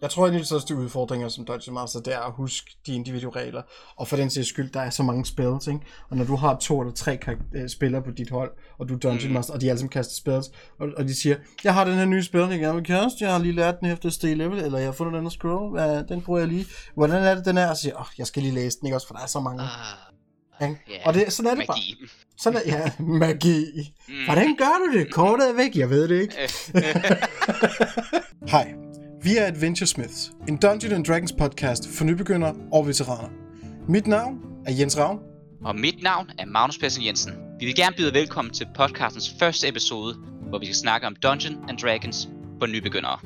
Jeg tror, at en af de største udfordringer som Dungeon Master, det er at huske de individuelle regler. Og for den sags skyld, der er så mange spells, ikke? Og når du har to eller tre øh, spillere på dit hold, og du er Dungeon mm. Master, og de alle sammen kaster spells, og, og de siger, jeg har den her nye spil, jeg gerne vil kaste, jeg har lige lært den efter stay level, eller jeg har fundet den her scroll, ja, den bruger jeg lige. Hvordan er det, den er? Og siger, oh, jeg skal lige læse den, ikke også, for der er så mange. Ah. Ja. Yeah, og det, sådan er det magi. bare. Sådan er, ja, magi. Mm. Hvordan gør du det? Kortet er væk, jeg ved det ikke. Hej, vi er Adventure Smiths, en Dungeons and Dragons podcast for nybegyndere og veteraner. Mit navn er Jens Ravn. Og mit navn er Magnus Persson Jensen. Vi vil gerne byde velkommen til podcastens første episode, hvor vi skal snakke om Dungeons and Dragons for nybegyndere.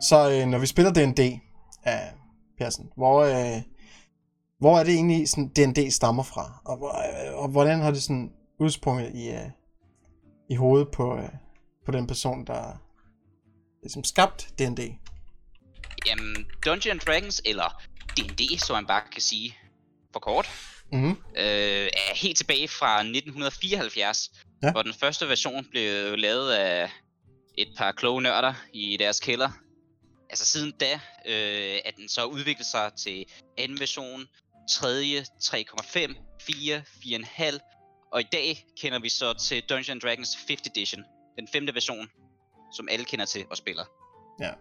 Så øh, når vi spiller D&D, øh, Persen, hvor, øh, hvor er det egentlig sådan D&D stammer fra? Og, øh, og hvordan har det sådan udsprunget i, uh, i hovedet på, uh, på den person, der ligesom skabt D&D? Jamen, Dungeons Dragons, eller D&D, som man bare kan sige for kort, mm-hmm. øh, er helt tilbage fra 1974, ja. hvor den første version blev lavet af et par kloge nørder i deres kælder. Altså siden da øh, at den så udviklet sig til anden version, tredje, 3,5, 4, 4,5 og i dag kender vi så til Dungeons Dragons 5th Edition, den femte version, som alle kender til og spiller. Ja.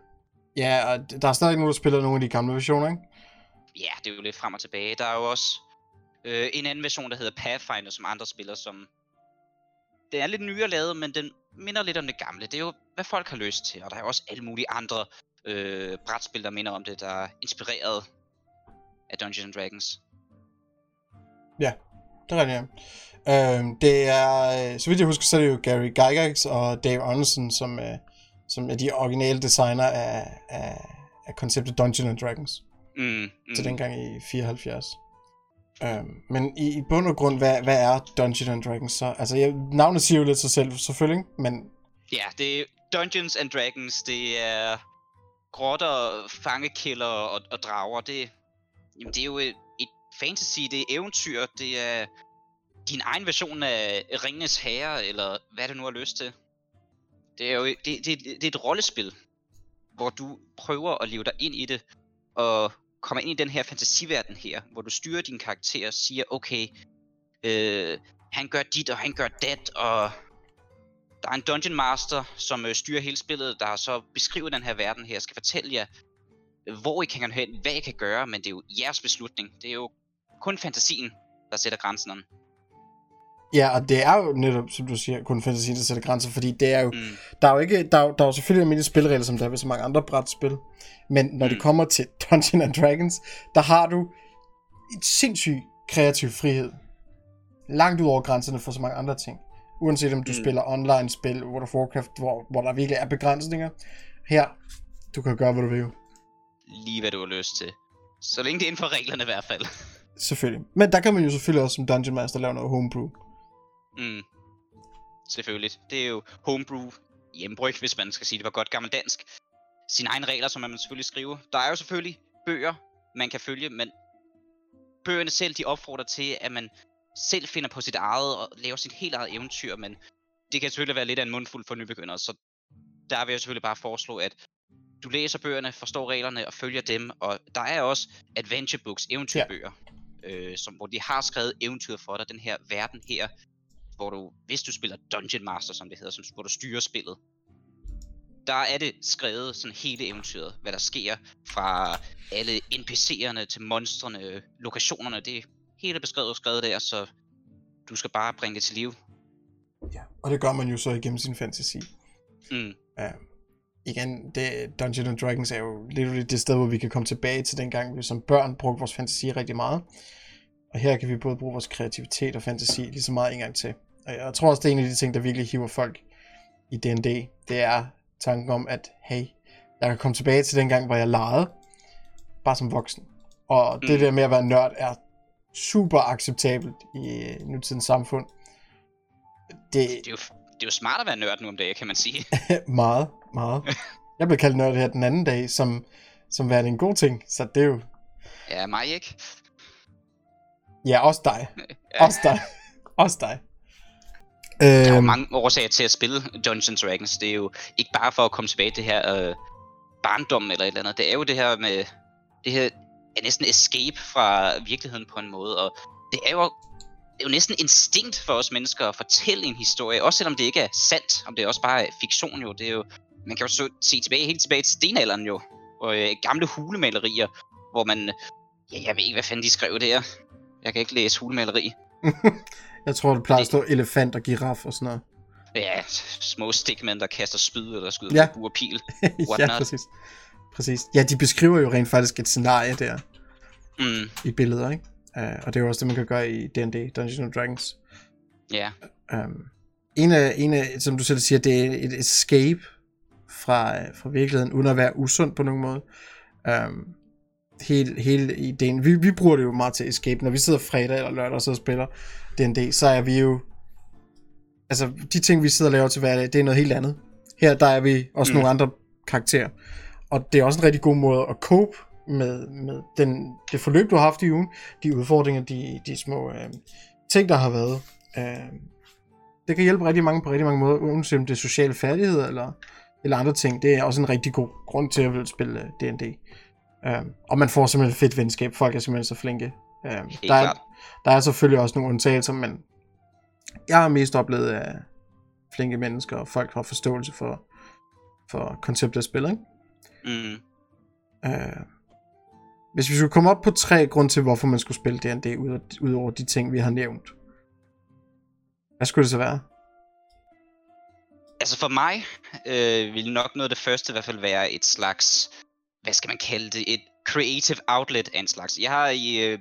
Ja, og der er stadig nogen, der spiller nogle af de gamle versioner, ikke? Ja, det er jo lidt frem og tilbage. Der er jo også øh, en anden version, der hedder Pathfinder, som andre spiller, som... Den er lidt nyere lavet, men den minder lidt om det gamle. Det er jo, hvad folk har lyst til, og der er også alle mulige andre øh, brætspil, der minder om det, der er inspireret af Dungeons Dragons. Ja, det er rigtigt, ja. Øhm, det er, øh, så vidt jeg husker, så er det jo Gary Gygax og Dave Anderson, som, øh, som er de originale designer af, af, af konceptet Dungeons and Dragons. Mm, mm. Til dengang i 74. Øhm, men i, i bund og grund, hvad, hvad er Dungeons and Dragons så? Altså, jeg, navnet siger jo lidt sig selv, selvfølgelig, men... Ja, det er Dungeons and Dragons, det er grotter, fangekilder og, og drager. Det, jamen, det er jo et fantasy, det er eventyr, det er din egen version af Ringenes Herre, eller hvad du nu har lyst til. Det er jo det, det, det er et rollespil, hvor du prøver at leve dig ind i det, og kommer ind i den her fantasiverden her, hvor du styrer din karakter og siger, okay, øh, han gør dit, og han gør dat, og der er en Dungeon Master, som øh, styrer hele spillet, der så beskriver den her verden her, skal fortælle jer, hvor I kan hen, hvad I kan gøre, men det er jo jeres beslutning. Det er jo kun fantasien, der sætter grænserne. Ja, og det er jo netop, som du siger, kun fantasien, der sætter grænser, fordi det er jo, mm. der er jo ikke, der er, der er jo selvfølgelig almindelige spilregler, som der er ved så mange andre brætspil, men når mm. det kommer til Dungeons and Dragons, der har du et sindssygt kreativ frihed. Langt ud over grænserne for så mange andre ting. Uanset om du mm. spiller online-spil, World of Warcraft, hvor, hvor der virkelig er begrænsninger. Her, du kan gøre, hvad du vil. Lige hvad du har lyst til. Så længe det er inden for reglerne i hvert fald. Selvfølgelig. Men der kan man jo selvfølgelig også som Dungeon Master lave noget homebrew. Mm. Selvfølgelig. Det er jo homebrew hjembryg, hvis man skal sige det på godt gammeldansk. Sine egne regler, som man selvfølgelig skriver. Der er jo selvfølgelig bøger, man kan følge, men bøgerne selv, de opfordrer til, at man selv finder på sit eget og laver sit helt eget eventyr, men det kan selvfølgelig være lidt af en mundfuld for nybegyndere, så der vil jeg selvfølgelig bare foreslå, at du læser bøgerne, forstår reglerne og følger dem, og der er også adventure books, eventyrbøger, ja øh, som, hvor de har skrevet eventyr for dig, den her verden her, hvor du, hvis du spiller Dungeon Master, som det hedder, som, hvor du styrer spillet, der er det skrevet sådan hele eventyret, hvad der sker fra alle NPC'erne til monstrene, lokationerne, det er hele beskrevet og skrevet der, så du skal bare bringe det til liv. Ja, og det gør man jo så igennem sin fantasi. Mm. Uh, igen, det, Dungeons and Dragons er jo lidt det sted, hvor vi kan komme tilbage til dengang, vi som børn brugte vores fantasi rigtig meget. Og her kan vi både bruge vores kreativitet og fantasi lige så meget en gang til. Og jeg tror også, det er en af de ting, der virkelig hiver folk i D&D. Det er tanken om, at hey, jeg kan komme tilbage til den gang, hvor jeg legede, bare som voksen. Og det mm. der med at være nørd er super acceptabelt i nutidens samfund. Det, det, er jo, det er jo smart at være nørd nu om dagen, kan man sige. meget, meget. Jeg blev kaldt nørd her den anden dag, som, som værende en god ting, så det er jo... Ja, mig ikke. Ja, også dig. Ja. Også dig. også dig. Der er jo øhm. mange årsager til at spille Dungeons Dragons. Det er jo ikke bare for at komme tilbage til det her øh, barndom eller et eller andet. Det er jo det her med... Det her er næsten escape fra virkeligheden på en måde. Og det er jo det er jo næsten instinkt for os mennesker at fortælle en historie, også selvom det ikke er sandt, om det er også bare fiktion jo. Det er jo man kan jo så se tilbage, helt tilbage til stenalderen jo, og øh, gamle hulemalerier, hvor man, ja, jeg ved ikke, hvad fanden de skrev der. Jeg kan ikke læse hulemaleri. jeg tror, det plejer at stå elefant og giraf og sådan noget. Ja, små stikmænd, der kaster spyd eller skyder ja. med pil. ja, præcis. præcis. Ja, de beskriver jo rent faktisk et scenarie der. Mm. I billeder, ikke? Uh, og det er jo også det, man kan gøre i D&D, Dungeons and Dragons. Ja. Um, en af, en af, som du selv siger, det er et escape fra, fra virkeligheden, uden at være usund på nogen måde. Um, hele, hele ideen, vi, vi bruger det jo meget til escape, når vi sidder fredag eller lørdag og så spiller D&D, så er vi jo, altså de ting vi sidder og laver til hverdag, det er noget helt andet. Her der er vi også mm. nogle andre karakterer. Og det er også en rigtig god måde at cope med, med den, det forløb, du har haft i ugen, de udfordringer, de, de små øh, ting, der har været. Øh, det kan hjælpe rigtig mange på rigtig mange måder, uanset om det er sociale færdigheder eller, eller andre ting. Det er også en rigtig god grund til at vil spille D&D. Øh, øh, og man får simpelthen fedt venskab. Folk er simpelthen så flinke. Øh, der, er, der er selvfølgelig også nogle undtagelser, men jeg har mest oplevet af flinke mennesker, og folk har forståelse for, for konceptet af spil, ikke? Mm. Øh, hvis vi skulle komme op på tre grunde til, hvorfor man skulle spille D&D, ud over de ting, vi har nævnt. Hvad skulle det så være? Altså for mig øh, vil nok noget af det første i hvert fald være et slags, hvad skal man kalde det, et creative outlet af en slags. Jeg har i, øh,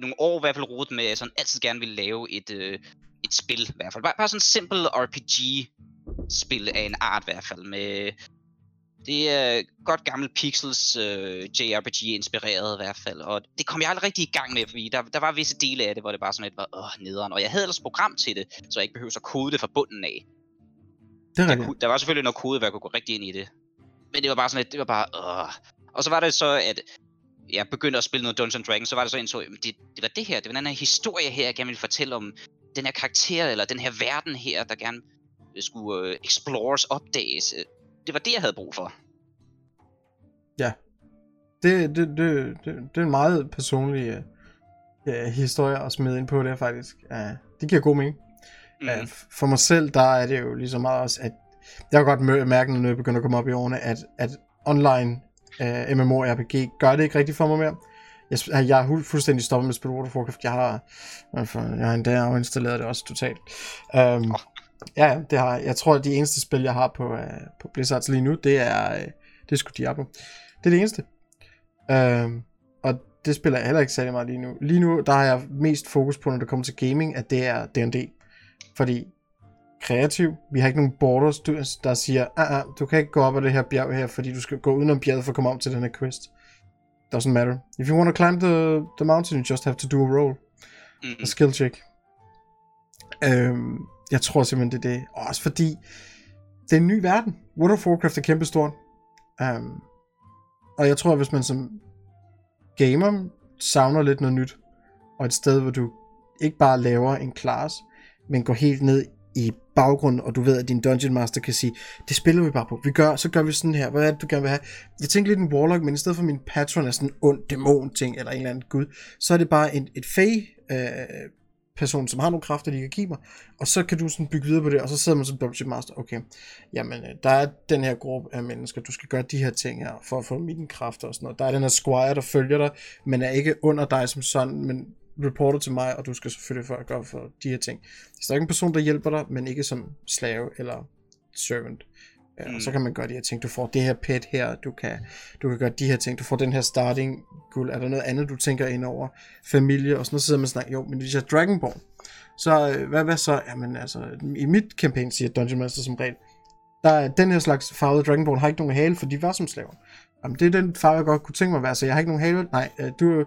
nogle år i hvert fald rodet med, at jeg sådan altid gerne vil lave et, øh, et spil i hvert fald. Bare, bare sådan en simpel RPG-spil af en art i hvert fald, med det er godt gammel Pixels uh, JRPG inspireret i hvert fald, og det kom jeg aldrig rigtig i gang med, fordi der, der var visse dele af det, hvor det bare sådan lidt var åh, nederen, og jeg havde ellers program til det, så jeg ikke behøvede at kode det fra bunden af. Det er der, der var selvfølgelig noget kode, hvor jeg kunne gå rigtig ind i det. Men det var bare sådan lidt, det var bare åh. Og så var det så, at jeg begyndte at spille noget Dungeons Dragons, så var det så en så, det, det var det her, det var den her historie her, jeg gerne ville fortælle om den her karakter, eller den her verden her, der gerne skulle uh, explores, opdages det var det, jeg havde brug for. Ja. Det, det, det, det, det er en meget personlig uh, historie at smide ind på det faktisk. Uh, det giver god mening. Mm. Uh, for mig selv, der er det jo ligesom meget også, at jeg har godt mærke, når jeg begynder at komme op i årene, at, at online uh, MMORPG gør det ikke rigtigt for mig mere. Jeg, jeg har fuldstændig stoppet med at spille World of Warcraft. Jeg har, jeg har endda installeret det også totalt. Um, oh. Ja, det har jeg. tror, at de eneste spil, jeg har på, uh, på Blizzards lige nu, det er, uh, det er sgu Diablo. Det er det eneste. Uh, og det spiller jeg heller ikke særlig meget lige nu. Lige nu, der har jeg mest fokus på, når det kommer til gaming, at det er D&D. Fordi kreativ, vi har ikke nogen borders, der siger, ah, ah, du kan ikke gå op ad det her bjerg her, fordi du skal gå udenom bjerget for at komme op til den her quest. Doesn't matter. If you want to climb the, the mountain, you just have to do a roll. Mm. A skill check. Um, jeg tror simpelthen, det er det. Også fordi, det er en ny verden. World of Warcraft er kæmpestort. Um, og jeg tror, hvis man som gamer savner lidt noget nyt, og et sted, hvor du ikke bare laver en class, men går helt ned i baggrund, og du ved, at din Dungeon Master kan sige, det spiller vi bare på. Vi gør, så gør vi sådan her. Hvad er det, du gerne vil have? Jeg tænker lidt en Warlock, men i stedet for min patron er sådan en ond dæmon ting, eller en eller anden gud, så er det bare en, et fag øh, person, som har nogle kræfter, de kan give mig, og så kan du sådan bygge videre på det, og så sidder man som Dungeon Master, okay, jamen, øh, der er den her gruppe af mennesker, du skal gøre de her ting her, for at få mine kræfter og sådan noget. Der er den her squire, der følger dig, men er ikke under dig som sådan, men reporter til mig, og du skal selvfølgelig for at gøre for de her ting. Så der er ikke en person, der hjælper dig, men ikke som slave eller servant. Ja, mm. Og så kan man gøre de her ting. Du får det her pet her, du kan, du kan gøre de her ting. Du får den her starting guld. Er der noget andet, du tænker ind over? Familie og sådan noget. Så sidder man sådan, jo, men hvis jeg er Dragonborn, så øh, hvad, hvad så? Jamen altså, i mit campaign siger Dungeon Master som regel, der er den her slags farvede Dragonborn har ikke nogen hale, for de var som slaver. Jamen, det er den farve, jeg godt kunne tænke mig at være, så jeg har ikke nogen hale. Nej, øh, du,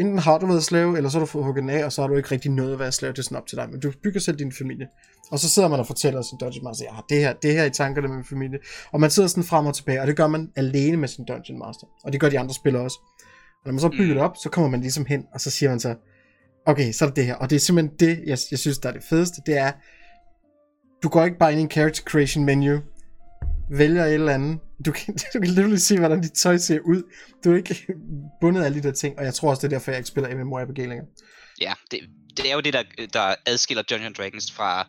enten har du været slave, eller så har du fået hugget af, og så har du ikke rigtig noget at være slave, det er sådan op til dig. Men du bygger selv din familie. Og så sidder man og fortæller sin Dungeon Master, jeg har det her, det her i tankerne med min familie. Og man sidder sådan frem og tilbage, og det gør man alene med sin Dungeon Master. Og det gør de andre spillere også. Og når man så bygger det op, så kommer man ligesom hen, og så siger man så, okay, så er det det her. Og det er simpelthen det, jeg, jeg synes, der er det fedeste, det er, du går ikke bare ind i en character creation menu, vælger et eller andet, du kan, du kan literally se, hvordan dit tøj ser ud. Du er ikke bundet af alle de der ting, og jeg tror også, det er derfor, jeg ikke spiller MMORPG længere. Ja, det, det er jo det, der, der adskiller Dungeons Dragons fra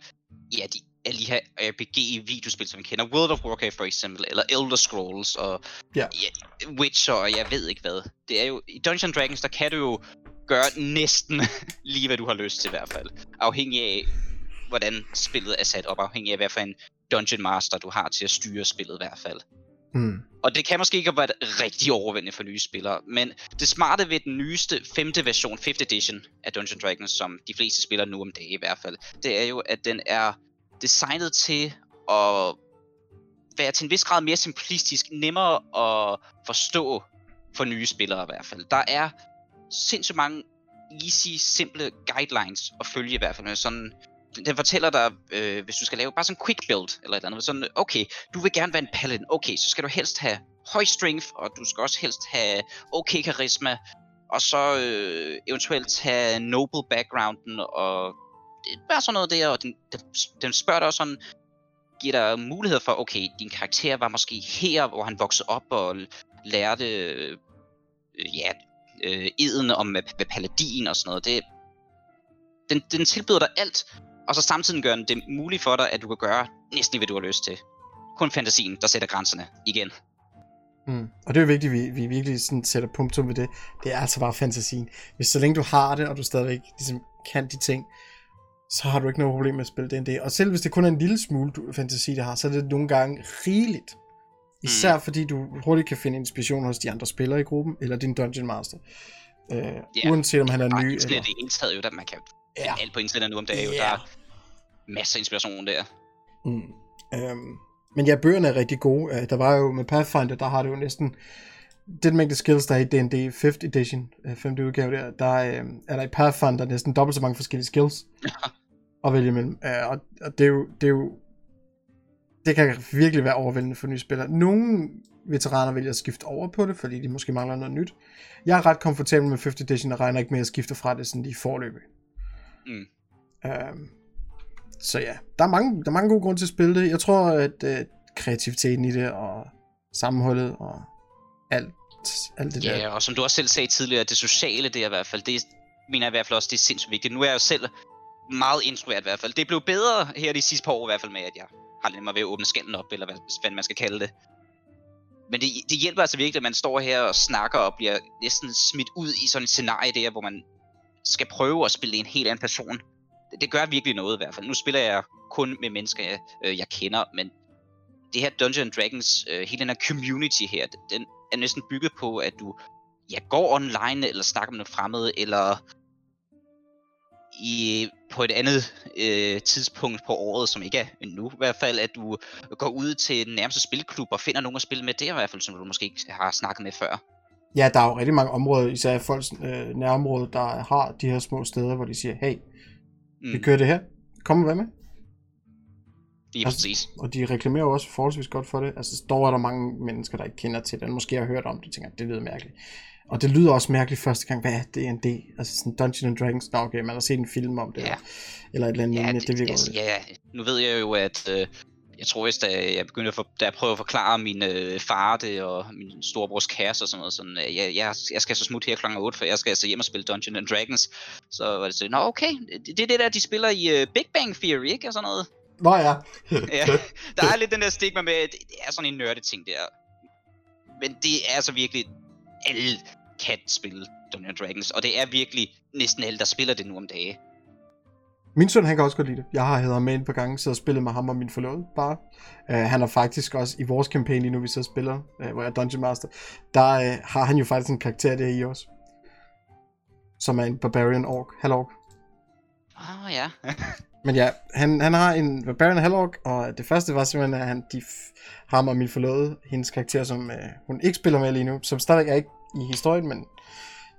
ja, de, alle de her RPG-videospil, som vi kender. World of Warcraft for eksempel, eller Elder Scrolls, og ja. Ja, Witcher, og jeg ved ikke hvad. Det er jo, I Dungeons Dragons, der kan du jo gøre næsten lige, hvad du har lyst til i hvert fald. Afhængig af, hvordan spillet er sat op, afhængig af, hvad for en Dungeon Master du har til at styre spillet i hvert fald. Mm. Og det kan måske ikke være rigtig overvældende for nye spillere, men det smarte ved den nyeste femte version, 5th edition af Dungeons Dragons, som de fleste spiller nu om dagen i hvert fald, det er jo, at den er designet til at være til en vis grad mere simplistisk, nemmere at forstå for nye spillere i hvert fald. Der er sindssygt mange easy, simple guidelines at følge i hvert fald. Sådan, den fortæller dig, øh, hvis du skal lave bare sådan en quick build, eller et andet, sådan, okay, du vil gerne være en paladin, okay, så skal du helst have høj strength, og du skal også helst have okay karisma, og så øh, eventuelt have noble backgrounden, og det er bare sådan noget der, og den, den, den spørger dig også sådan, giver dig mulighed for, okay, din karakter var måske her, hvor han voksede op og lærte, øh, ja, øh, eden om med, med paladin og sådan noget. Det, den, den tilbyder dig alt, og så samtidig gør den det muligt for dig, at du kan gøre næsten hvad du har lyst til. Kun fantasien, der sætter grænserne igen. Mm. Og det er jo vigtigt, at vi, vi virkelig sådan sætter punktum ved det. Det er altså bare fantasien. Hvis så længe du har det, og du stadigvæk ligesom kan de ting, så har du ikke noget problem med at spille D&D. Og selv hvis det kun er en lille smule du, fantasi, der har, så er det nogle gange rigeligt. Især mm. fordi du hurtigt kan finde inspiration hos de andre spillere i gruppen, eller din Dungeon Master. Uh, ja, uanset om han er ny. Det er det eneste jo, der man kan ja. alt på internet nu om dagen. Ja. Der er masser af inspiration der. Mm. Um, men ja, bøgerne er rigtig gode. Uh, der var jo med Pathfinder, der har det jo næsten den mængde skills, der er i D&D 5th edition, 5. udgave der, der uh, er der i Pathfinder næsten dobbelt så mange forskellige skills. at vælge imellem. Uh, og, og det er jo, det er jo det kan virkelig være overvældende for nye spillere. Nogle veteraner vælger at skifte over på det, fordi de måske mangler noget nyt. Jeg er ret komfortabel med 5th edition og regner ikke med at skifte fra det sådan i forløbet. Mm. Um, så ja, der er, mange, der er mange gode grunde til at spille det. Jeg tror, at uh, kreativiteten i det, og sammenholdet, og alt, alt det ja, der. Ja, og som du også selv sagde tidligere, det sociale det er i hvert fald, det mener jeg i hvert fald også, det er sindssygt vigtigt. Nu er jeg jo selv meget introvert i hvert fald. Det blev bedre her de sidste par år i hvert fald med, at jeg har nemmere ved at åbne skælden op, eller hvad, hvad man skal kalde det. Men det, det hjælper altså virkelig, at man står her og snakker og bliver næsten smidt ud i sådan et scenarie der, hvor man skal prøve at spille en helt anden person. Det, gør virkelig noget i hvert fald. Nu spiller jeg kun med mennesker, jeg, øh, jeg kender, men det her Dungeons Dragons, øh, hele den her community her, den er næsten bygget på, at du ja, går online, eller snakker med fremmede, eller i, på et andet øh, tidspunkt på året, som ikke er nu i hvert fald, at du går ud til den nærmeste spilklub og finder nogen at spille med der i hvert fald, som du måske ikke har snakket med før. Ja, der er jo rigtig mange områder, især i folks øh, nærområde, der har de her små steder, hvor de siger, hey, mm. vi kører det her, kom og vær med. Lige altså, præcis. Og de reklamerer jo også forholdsvis godt for det. Altså, der er der mange mennesker, der ikke kender til det, måske har hørt om det, tænker, det lyder mærkeligt. Og det lyder også mærkeligt første gang, hvad er D&D? Altså sådan Dungeons and Dragons, Nå, okay, man har set en film om det, ja. eller et eller andet ja, det, det virker yes, Ja, nu ved jeg jo, at øh, jeg tror, hvis da jeg begyndte at, for, da jeg prøvede at forklare min øh, far det, og min storebrors kæreste og sådan noget, sådan, øh, jeg, jeg, jeg skal så smutte her kl. 8, for jeg skal altså hjem og spille Dungeons and Dragons. Så var det så, nå okay, det, det er det der, de spiller i øh, Big Bang Theory, ikke? Og sådan noget. Nå ja. ja. Der er lidt den der stigma med, at det er sådan en nørdet ting der. Men det er altså virkelig alle kan spille Dungeons Dragons, og det er virkelig næsten alle, der spiller det nu om dage. Min søn, han kan også godt lide det. Jeg har hedder med en par gange, så spillet med ham og min forlovede bare. Uh, han er faktisk også i vores kampagne lige nu, vi så spiller, uh, hvor jeg er Dungeon Master, der uh, har han jo faktisk en karakter der i også. Som er en Barbarian Orc, Halorc. Ah, oh, ja. Men ja, han, han har en Barbarian Halorc, og det første var simpelthen, at han, de, ham og min forlovede, hendes karakter, som uh, hun ikke spiller med lige nu, som stadig er ikke i historien, men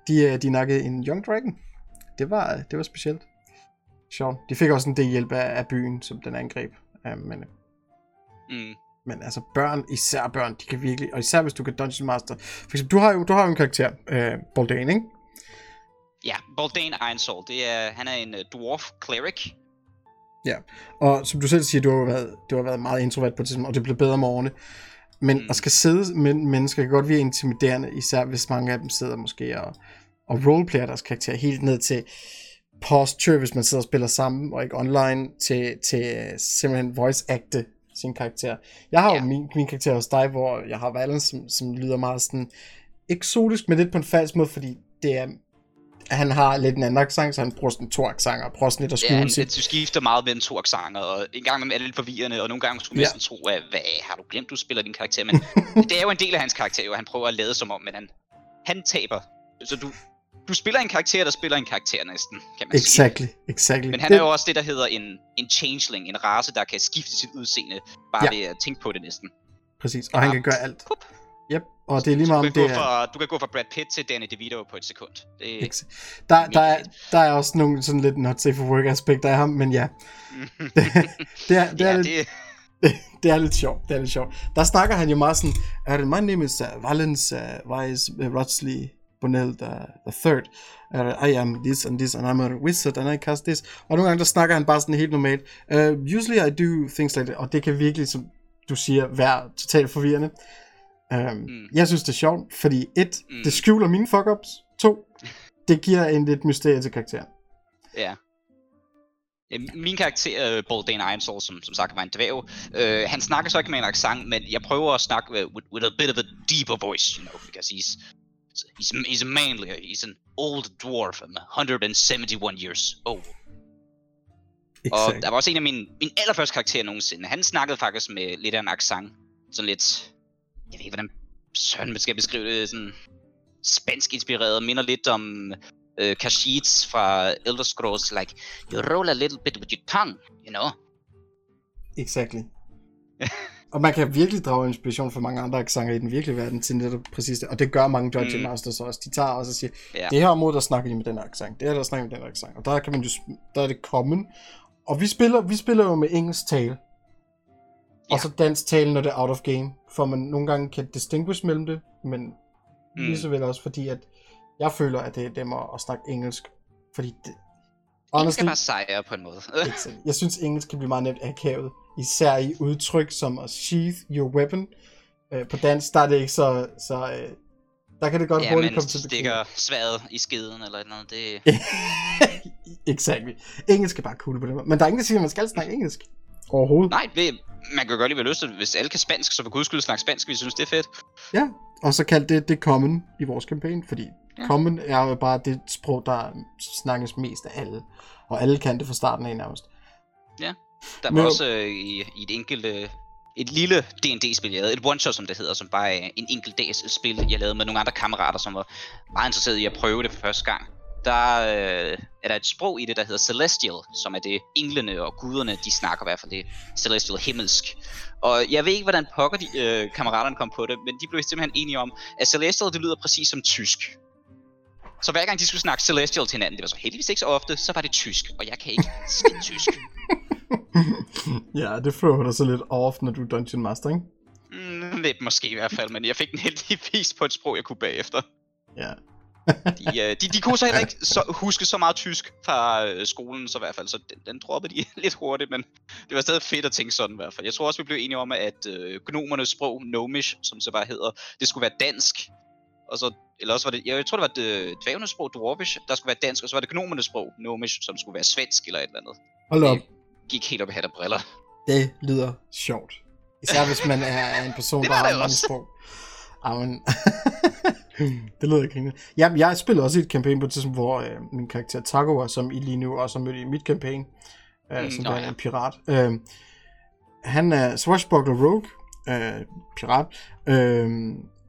de, øh, de nakkede en Young Dragon. Det var, det var specielt. Sjovt. De fik også en del hjælp af, af byen, som den angreb. Uh, men, mm. men altså børn, især børn, de kan virkelig, og især hvis du kan Dungeon Master. For eksempel, du har jo, du har jo en karakter, uh, Baldane, ikke? Ja, Baldane Ironsoul, det er, han er en uh, dwarf cleric. Ja, og som du selv siger, du har været, du har været meget introvert på det og det blev bedre med årene. Men mm. at skal sidde med mennesker kan godt virke intimiderende, især hvis mange af dem sidder måske og, og roleplayer deres karakter helt ned til posture, hvis man sidder og spiller sammen, og ikke online, til, til simpelthen voice acte sin karakter. Jeg har ja. jo min, min karakter hos dig, hvor jeg har Valens, som, som lyder meget sådan eksotisk, men lidt på en falsk måde, fordi det er han har lidt en anden accent, så han bruger sådan to accenter, og prøver sådan lidt at skjule ja, han, Du skifter meget mellem to accenter, og en gang er det lidt forvirrende, og nogle gange skulle man ja. tro, at hvad, har du glemt, du spiller din karakter? Men det er jo en del af hans karakter, og han prøver at lade som om, men han, han taber. Så du, du spiller en karakter, der spiller en karakter næsten, kan man exactly, sige. Exactly, Men han det... er jo også det, der hedder en, en changeling, en race, der kan skifte sit udseende, bare ja. ved at tænke på det næsten. Præcis, og ja. han kan gøre alt. Pup. Yep, og det er lige meget om det er... Fra, du kan gå fra Brad Pitt til Danny DeVito på et sekund. Det er der, der, er, der er også nogle sådan lidt not safe for work aspekter af ham, men ja. det, det, er, det, er ja, lidt, det... Det, det er lidt sjovt, det er lidt sjovt. Der snakker han jo meget sådan, my name is uh, Valens uh, Weiss uh, Rotsley Bonnell the, the third. Uh, I am this and this, and I'm a wizard, and I cast this. Og nogle gange, der snakker han bare sådan helt normalt. Uh, usually I do things like that, og det kan virkelig, som du siger, være totalt forvirrende. Um, mm. Jeg synes, det er sjovt, fordi et, mm. det skjuler mine fuck-ups. To, det giver en lidt mysterie til karakteren. Ja. Min karakter, uh, Baldane Ironsall, som, som sagt var en dværg, uh, han snakker så ikke med en accent, men jeg prøver at snakke with, with a bit of a deeper voice, you know, because he's, he's, he's a manly, he's an old dwarf, I'm 171 years old. Exactly. Og der var også en af mine, min allerførste karakterer nogensinde. Han snakkede faktisk med lidt af en accent. Sådan lidt jeg ved ikke, hvordan søren skal beskrive det, sådan spansk inspireret, minder lidt om uh, Kashyyyts fra Elder Scrolls, like, you roll a little bit with your tongue, you know? Exactly. og man kan virkelig drage inspiration fra mange andre accenter i den virkelige verden til netop præcis det, og det gør mange Dungeon mm. Masters også. De tager også og siger, yeah. det her område, der snakker de med den accent, det her, der snakker med den her accent, og der kan man jo, der er det common, og vi spiller, vi spiller jo med engelsk tale, Ja. Og så dansk tale, når det er out of game. For man nogle gange kan distinguish mellem det, men mm. lige så vel også fordi, at jeg føler, at det er dem at, snakke engelsk. Fordi det, honestly, skal bare sejre på en måde. jeg synes, engelsk kan blive meget nemt akavet. Især i udtryk som at sheath your weapon. Uh, på dansk, der er det ikke så... så uh, der kan det godt ja, hurtigt komme til stikker sværet i skeden eller noget. Det... exactly. Engelsk er bare cool på det Men der er ingen, der siger, at man skal snakke engelsk. Overhovedet. Nej, det, man kan jo godt lige være lyst til, hvis alle kan spansk, så for guds skyld snakke spansk, vi synes, det er fedt. Ja, og så kald det det common i vores kampagne, fordi ja. common er jo bare det sprog, der snakkes mest af alle. Og alle kan det fra starten af nærmest. Ja, der var også øh, i, i et enkelt, øh, et lille D&D-spil, jeg lavede, et one-shot, som det hedder, som bare er en enkelt dags spil, jeg lavede med nogle andre kammerater, som var meget interesserede i at prøve det for første gang der øh, er der et sprog i det, der hedder Celestial, som er det englene og guderne, de snakker i hvert fald det Celestial himmelsk. Og jeg ved ikke, hvordan pokker de, øh, kammeraterne kom på det, men de blev simpelthen enige om, at Celestial, det lyder præcis som tysk. Så hver gang de skulle snakke Celestial til hinanden, det var så heldigvis ikke så ofte, så var det tysk, og jeg kan ikke skide tysk. ja, det føler dig så lidt off, når du er Dungeon Master, ikke? Mm, lidt måske i hvert fald, men jeg fik den heldigvis på et sprog, jeg kunne bagefter. Ja, de, øh, de, de kunne så heller ikke så, huske så meget tysk fra øh, skolen, så i hvert fald, så den, den droppede de lidt hurtigt, men det var stadig fedt at tænke sådan i hvert fald. Jeg tror også, vi blev enige om, at øh, gnomernes sprog, Gnomish, som så bare hedder, det skulle være dansk. Og så, eller også var det, jeg tror det var det øh, dvævenes sprog, Dwarvish, der skulle være dansk, og så var det gnomernes sprog, Gnomish, som skulle være svensk eller et eller andet. Hold op. Det gik helt op i hat og briller. Det lyder sjovt. Især hvis man er en person, der har mange sprog. Amen. det lyder ikke Ja, jeg spillede også i et campaign på et tidspunkt, hvor øh, min karakter Tagoa, som I lige nu også har mødt i mit campaign, øh, mm, som er en pirat, øh, han er swashbuckler rogue, øh, pirat, øh,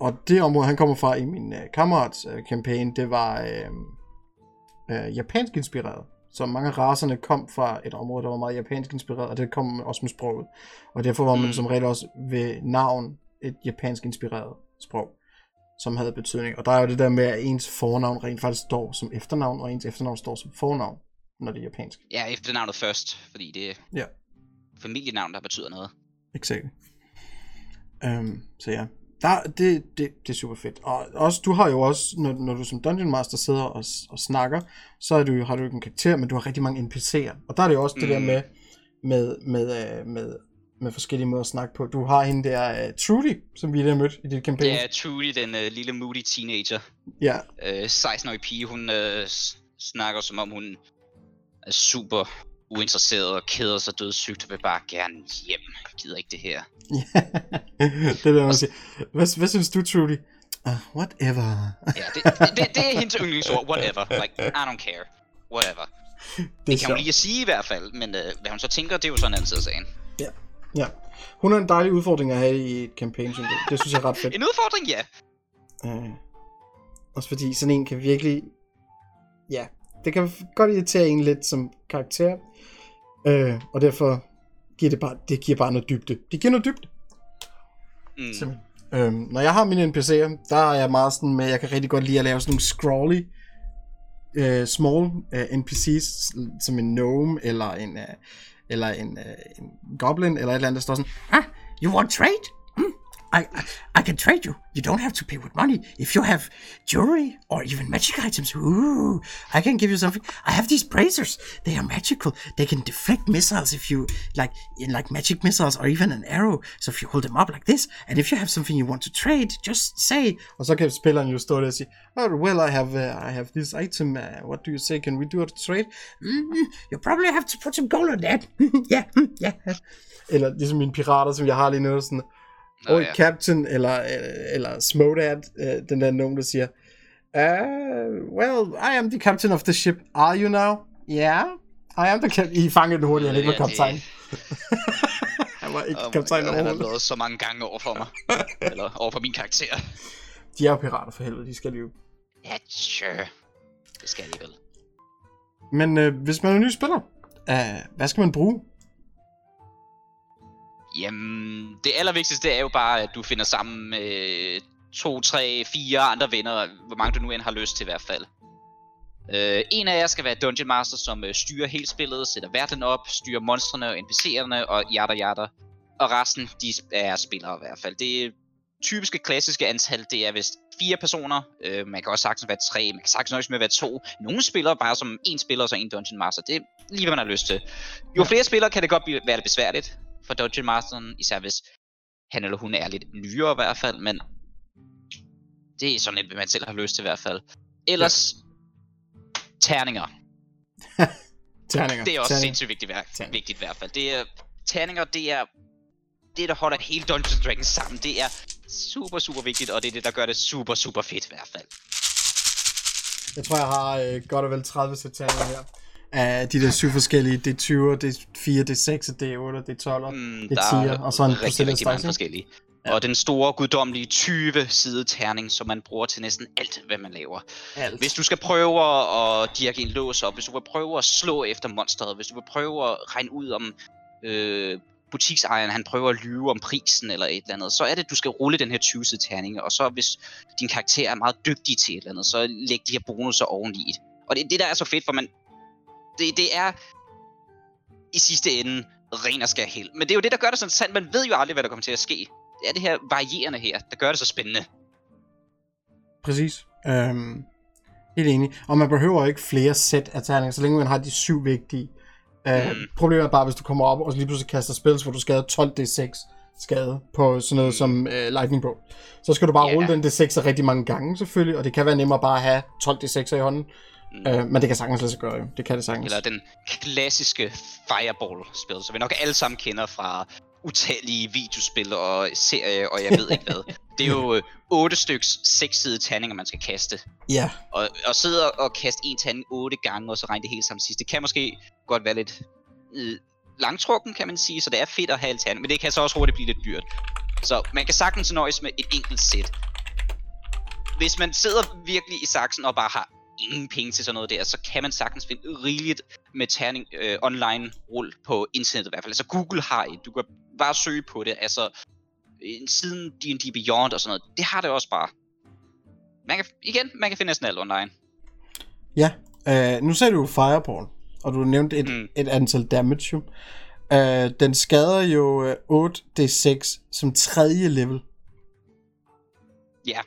og det område, han kommer fra i min øh, kammerats øh, campaign, det var øh, øh, japansk inspireret. Så mange af raserne kom fra et område, der var meget japansk inspireret, og det kom også med sproget. Og derfor var man mm. som regel også ved navn et japansk inspireret sprog som havde betydning. Og der er jo det der med, at ens fornavn rent faktisk står som efternavn, og ens efternavn står som fornavn, når det er japansk. Ja, efternavnet først, fordi det er ja. familienavn, der betyder noget. Exakt. Um, så ja, der, det, det, det er super fedt. Og også, du har jo også, når, når du som Dungeon Master sidder og, og snakker, så er du, har du ikke en karakter, men du har rigtig mange NPC'er. Og der er det jo også mm. det der mm. med, med, med, øh, med, med forskellige måder at snakke på. Du har hende der, uh, Trudy, som vi lige har mødt i dit kampagne. Ja, Trudy, den uh, lille moody teenager. Ja. Uh, 16-årige pige, hun uh, snakker som om hun er super uinteresseret og keder sig dødssygt og vil bare gerne hjem. Jeg gider ikke det her. Det er det, man siger. Hvad, hvad synes du, Trudy? Uh, whatever. ja, det, det, det er hendes yndlingsord. Whatever. Like, I don't care. Whatever. Det, det kan hun lige at sige i hvert fald, men uh, hvad hun så tænker, det er jo sådan en anden side af sagen. Ja, ja. Hun er en dejlig udfordring at have i et campaign, det. det synes jeg er ret fedt. En udfordring, ja. Uh, også fordi sådan en kan virkelig... Ja, det kan godt irritere en lidt som karakter. Uh, og derfor giver det bare, det giver bare noget dybde. Det giver noget dybde. Mm. Øhm, når jeg har mine NPC'er, der er jeg meget sådan med, jeg kan rigtig godt lide at lave sådan nogle scrolly, uh, small uh, NPC's, som en gnome, eller en, uh, eller en, uh, en goblin, eller et eller andet, der står sådan, ah, you want trade? I, I, I can trade you. You don't have to pay with money. If you have jewelry or even magic items, ooh, I can give you something. I have these bracers. They are magical. They can deflect missiles if you like, like magic missiles or even an arrow. So if you hold them up like this, and if you have something you want to trade, just say. Og så kan spilleren jo stå der og sige, oh, well, I have, uh, I have this item. Uh, what do you say? Can we do a trade? Mm, you probably have to put some gold on that. yeah, yeah. Eller ligesom mine pirater, som jeg har lige nu, sådan, Nå, oh, ja. Captain, eller, eller Smodad, uh, den der nogen, der siger, uh, well, I am the captain of the ship. Are you now? Yeah, I am the captain. I fangede den hurtigt, han ikke var kaptajn. han var ikke oh kaptajn overhovedet. Han har lavet så mange gange over for mig. eller over for min karakter. De er jo pirater for helvede, de skal jo. Ja, sure. Det skal de vel. Men uh, hvis man er ny spiller, uh, hvad skal man bruge? Jamen, det allervigtigste er jo bare, at du finder sammen med to, tre, fire andre venner, hvor mange du nu end har lyst til i hvert fald. Uh, en af jer skal være Dungeon Master, som uh, styrer hele spillet, sætter verden op, styrer monstrene og NPC'erne og jada jada. Og resten, de er spillere i hvert fald. Det typiske klassiske antal, det er vist fire personer. Uh, man kan også sagtens være tre, man kan sagtens nøjes med at være to. Nogle spiller bare som en spiller og så en Dungeon Master. Det er lige, hvad man har lyst til. Jo flere spillere kan det godt være lidt besværligt for Dungeon Masteren, især hvis han eller hun er lidt nyere i hvert fald, men det er sådan et, man selv har lyst til i hvert fald. Ellers, ja. terninger. terninger. Det er også terninger. sindssygt vigtigt, vigtigt i hvert fald. Det er, terninger, det er det, der holder hele Dungeons Dragons sammen. Det er super, super vigtigt, og det er det, der gør det super, super fedt i hvert fald. Jeg tror, jeg har øh, godt og vel 30 sæt terninger her af de der syv forskellige, det er 20, det er 4, det er 6, det er 8, det er 12, mm, det er 10, og så en rigtig, rigtig mange forskellige. Ja. Og den store, guddommelige 20 side terning, som man bruger til næsten alt, hvad man laver. Alt. Hvis du skal prøve at dirke en lås op, hvis du vil prøve at slå efter monsteret, hvis du vil prøve at regne ud om øh, butiksejeren, han prøver at lyve om prisen eller et eller andet, så er det, at du skal rulle den her 20 side terning, og så hvis din karakter er meget dygtig til et eller andet, så læg de her bonusser oveni. Og det er det, der er så fedt, for man, det, det er i sidste ende ren og skær held. Men det er jo det, der gør det sådan sandt. Man ved jo aldrig, hvad der kommer til at ske. Det er det her varierende her, der gør det så spændende. Præcis. Øhm, helt enig. Og man behøver ikke flere sæt af terninger, så længe man har de syv vigtige. Øh, mm. Problemet er bare, hvis du kommer op og lige pludselig kaster spils, hvor du skader 12 D6 skade på sådan noget mm. som øh, Lightning Bolt. Så skal du bare yeah. rulle den D6 rigtig mange gange selvfølgelig, og det kan være nemmere bare at have 12 D6'er i hånden, Mm. Øh, men det kan sagtens lade sig gøre, jo. Det kan det sagtens. Eller den klassiske Fireball-spil, som vi nok alle sammen kender fra utallige videospil og serier, og jeg ved ikke hvad. Det er jo øh, otte styks sekssidede tandinger, man skal kaste. Ja. Og, og sidde og kaste en tanding otte gange, og så regne det hele sammen sidst. Det kan måske godt være lidt øh, langtrukken, kan man sige, så det er fedt at have alternativ, men det kan så også hurtigt blive lidt dyrt. Så man kan sagtens nøjes med et enkelt sæt. Hvis man sidder virkelig i saksen og bare har ingen penge til sådan noget der, så kan man sagtens finde rigeligt med terning øh, online rull på internettet i hvert fald. Altså Google har et, du kan bare søge på det, altså en siden D&D Beyond og sådan noget, det har det også bare. Man kan, igen, man kan finde næsten alt online. Ja, øh, nu sagde du Fireball, og du nævnte et, mm. et antal damage. Øh, den skader jo 8d6 øh, som tredje level. Ja,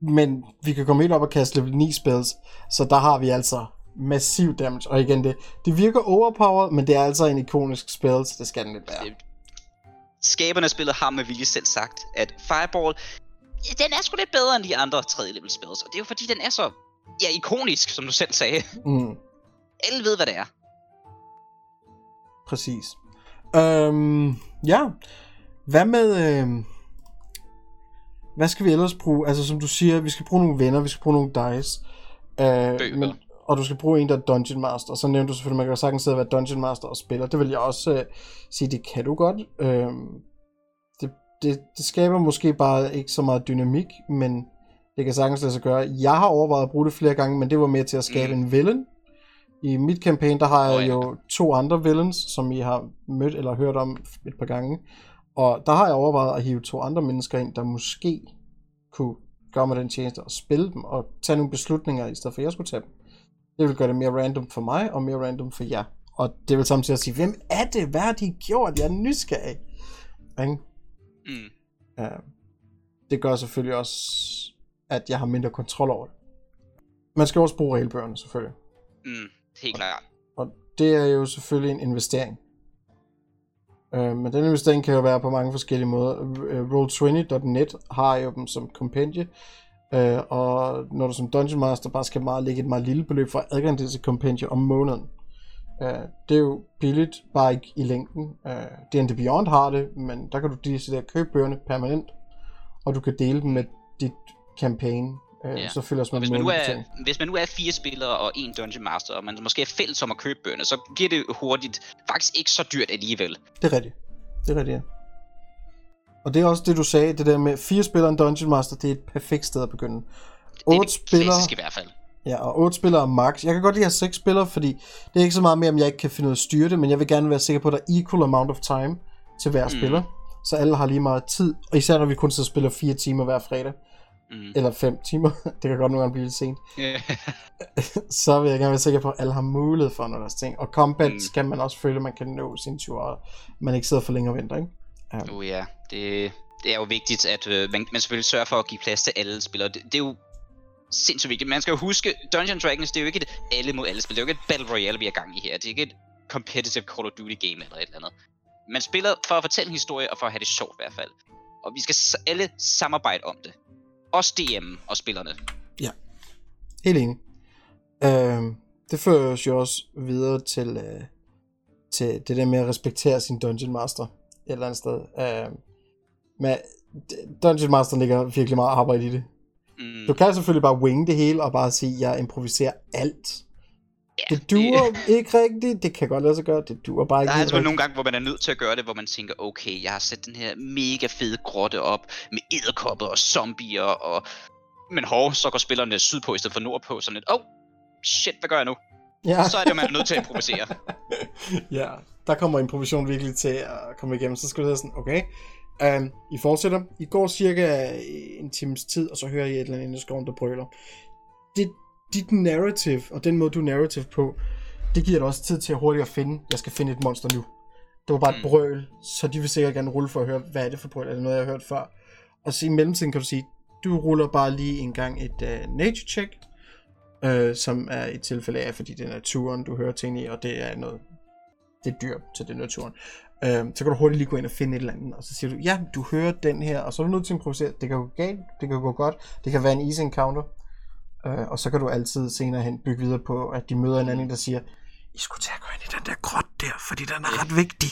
men vi kan komme helt op og kaste level 9 spells, så der har vi altså massiv damage. Og igen, det, det virker overpowered, men det er altså en ikonisk spil, så det skal den lidt være. Skaberne af spillet har med vilje selv sagt, at Fireball, ja, den er sgu lidt bedre end de andre 3. level spils. Og det er jo fordi, den er så ja, ikonisk, som du selv sagde. Mm. Alle ved, hvad det er. Præcis. Øhm, ja. Hvad med... Øh, hvad skal vi ellers bruge? Altså, som du siger, vi skal bruge nogle venner, vi skal bruge nogle dice. Øh, men, og du skal bruge en, der er Dungeon Master. Og så nævnte du selvfølgelig, at man kan sagtens sidde og være Dungeon Master og spiller. Det vil jeg også øh, sige, det kan du godt. Øh, det, det, det skaber måske bare ikke så meget dynamik, men det kan sagtens lade sig gøre. Jeg har overvejet at bruge det flere gange, men det var mere til at skabe mm. en villain. I mit campaign, der har jeg oh, ja. jo to andre villains, som I har mødt eller hørt om et par gange. Og der har jeg overvejet at hive to andre mennesker ind, der måske kunne gøre mig den tjeneste og spille dem og tage nogle beslutninger, i stedet for at jeg skulle tage dem. Det vil gøre det mere random for mig og mere random for jer. Og det vil samtidig sige, hvem er det? Hvad har de gjort? Jeg er nysgerrig. Ikke? Mm. Uh, det gør selvfølgelig også, at jeg har mindre kontrol over det. Man skal også bruge regelbøgerne, selvfølgelig. Mm, helt klart. Og det er jo selvfølgelig en investering. Øh, men den investering kan jo være på mange forskellige måder. Øh, Roll20.net har jo dem som kompendie, øh, og når du som Dungeon Master bare skal meget lægge et meget lille beløb for adgang til kompendie om måneden. øh, det er jo billigt, bare ikke i længden. Øh, D&D Beyond har det, men der kan du decideret købe bøgerne permanent, og du kan dele dem med dit campaign Øh, ja. Så følger man hvis man, nu er, hvis man nu er fire spillere og en Dungeon Master, og man måske er fælles om at købe bøgerne, så giver det hurtigt faktisk ikke så dyrt alligevel. Det er rigtigt. Det er rigtigt, ja. Og det er også det, du sagde, det der med fire spillere og Dungeon Master, det er et perfekt sted at begynde. 8 det er det spillere, i hvert fald. Ja, og 8 spillere max. Jeg kan godt lide at have 6 spillere, fordi det er ikke så meget mere, om jeg ikke kan finde ud af at styre det, men jeg vil gerne være sikker på, at der er equal amount of time til hver mm. spiller. Så alle har lige meget tid, og især når vi kun så spiller 4 timer hver fredag. Mm. Eller 5 timer. det kan godt nogle gange blive lidt sent. Yeah. så vil jeg gerne være sikker på, at alle har mulighed for noget deres ting. Og combat mm. skal man også føle, at man kan nå sin tur, og man ikke sidder for længe og venter, ikke? Ja. Oh ja, det, det er jo vigtigt, at øh, man, man selvfølgelig sørger for at give plads til alle spillere. Det, det er jo sindssygt vigtigt. Man skal jo huske, Dungeons Dragons, det er jo ikke et alle mod alle spil. Det er jo ikke et Battle Royale, vi er gang i her. Det er ikke et competitive Call of Duty game eller et eller andet. Man spiller for at fortælle en historie, og for at have det sjovt i hvert fald. Og vi skal alle samarbejde om det. Også DM og spillerne. Ja, helt enig. Øh, det fører os jo også videre til, øh, til det der med at respektere sin Dungeon Master et eller andet sted. Øh, men Dungeon Master ligger virkelig meget arbejde i det. Mm. Du kan selvfølgelig bare wing det hele og bare sige, at jeg improviserer alt. Ja, det duer det... ikke rigtigt, det kan godt lade sig gøre, det duer bare ikke Der er altså nogle gange, hvor man er nødt til at gøre det, hvor man tænker, okay, jeg har sat den her mega fede grotte op, med edderkopper og zombier, og... Men hov, så går spillerne sydpå i stedet for nordpå, sådan lidt, oh, shit, hvad gør jeg nu? Ja. Så er det jo, man er nødt til at improvisere. ja, der kommer improvisation virkelig til at komme igennem, så skal du sådan, okay, um, I fortsætter, I går cirka en times tid, og så hører I et eller andet i skoven, der brøler. Det, dit narrative, og den måde du narrative på, det giver dig også tid til at hurtigt at finde, jeg skal finde et monster nu. Det var bare et mm. brøl, så de vil sikkert gerne rulle for at høre, hvad er det for brøl, er det noget, jeg har hørt før? Og så i mellemtiden kan du sige, du ruller bare lige en gang et uh, nature check, uh, som er et tilfælde af, fordi det er naturen, du hører ting i, og det er noget, det er dyr, så det er naturen. Uh, så kan du hurtigt lige gå ind og finde et eller andet, og så siger du, ja, du hører den her, og så er du nødt til at improvisere. Det kan gå galt, det kan gå godt, det kan være en easy encounter, Øh, og så kan du altid senere hen bygge videre på, at de møder en anden, der siger, I skulle tage at gå ind i den der grot der, fordi den er ret vigtig.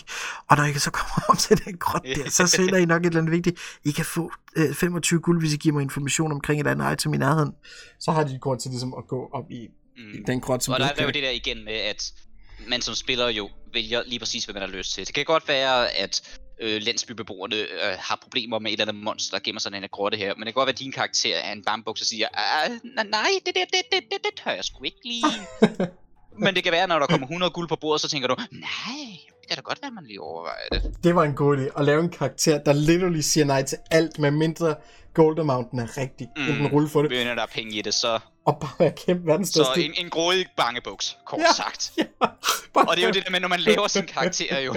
Og når I så kommer om til den grot der, så finder I nok et eller andet vigtigt. I kan få øh, 25 guld, hvis I giver mig information omkring et andet item i nærheden. Så har de grund til ligesom at gå op i, mm. i den grot, som Og der er jo det der igen med, at man som spiller jo vælger lige præcis, hvad man har lyst til. Det kan godt være, at øh, landsbybeboerne øh, har problemer med et eller andet monster, der gemmer sig i den grotte her. Men det kan godt være, at din karakter er en bambuk, og siger, ah, nej, det, det, det, det, det, det tør jeg sgu ikke lige. Men det kan være, når der kommer 100 guld på bordet, så tænker du, nej, det kan da godt være, man lige overvejer det. Det var en god idé, at lave en karakter, der literally siger nej til alt, med mindre Gold Mountain er rigtig, mm, enten rulle for det. Men der er penge i det, så og bare være kæmpe verdens Så en, en grådig bangebuks, kort ja, sagt. Ja, bare og det er jo det der med, når man laver sin karakter jo.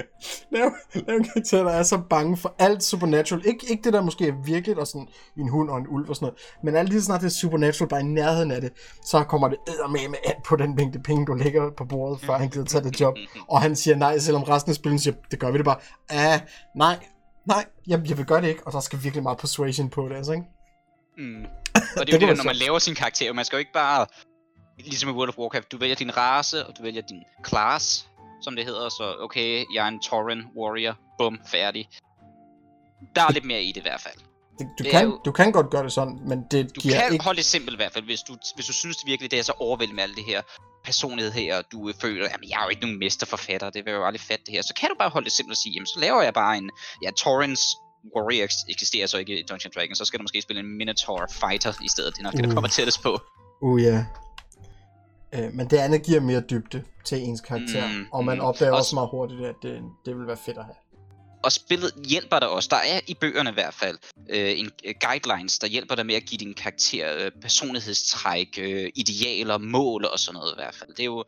lav, lav en karakter, der er så bange for alt supernatural. Ik- ikke det der måske er virkelig, og sådan en hund og en ulv og sådan noget, men alt det snart det er supernatural, bare i nærheden af det, så kommer det med med alt på den mængde penge, du lægger på bordet, før han gider tage det job. og han siger nej, selvom resten af spillet siger, det gør vi det bare. Ah, nej, nej, jeg, jeg vil gøre det ikke, og der skal virkelig meget persuasion på det, altså, ikke? Mm. Og det er jo det, der, når man laver sin karakter, man skal jo ikke bare, ligesom i World of Warcraft, du vælger din race, og du vælger din class, som det hedder, så okay, jeg er en Tauren warrior, bum, færdig. Der er lidt mere i det i hvert fald. Det, du, det kan, jo, du kan godt gøre det sådan, men det du giver kan ikke... holde det simpelt i hvert fald, hvis du, hvis du synes det virkelig, det er så overvældende med alt det her personlighed her, og du føler, at jeg er jo ikke nogen mesterforfatter, det vil jo aldrig fatte det her, så kan du bare holde det simpelt og sige, jamen så laver jeg bare en, ja, Torrens Warrior eksisterer så ikke i Dungeons Dragons, så skal du måske spille en Minotaur Fighter i stedet. Det er nok uh. det, kommer tættest på. Uh, ja. Yeah. Øh, men det andet giver mere dybde til ens karakter, mm, og man mm. opdager også, også meget hurtigt, at det, det vil være fedt at have. Og spillet hjælper dig også. Der er i bøgerne i hvert fald øh, en øh, guidelines, der hjælper dig med at give din karakter øh, personlighedstræk, øh, idealer, mål og sådan noget i hvert fald. Det er jo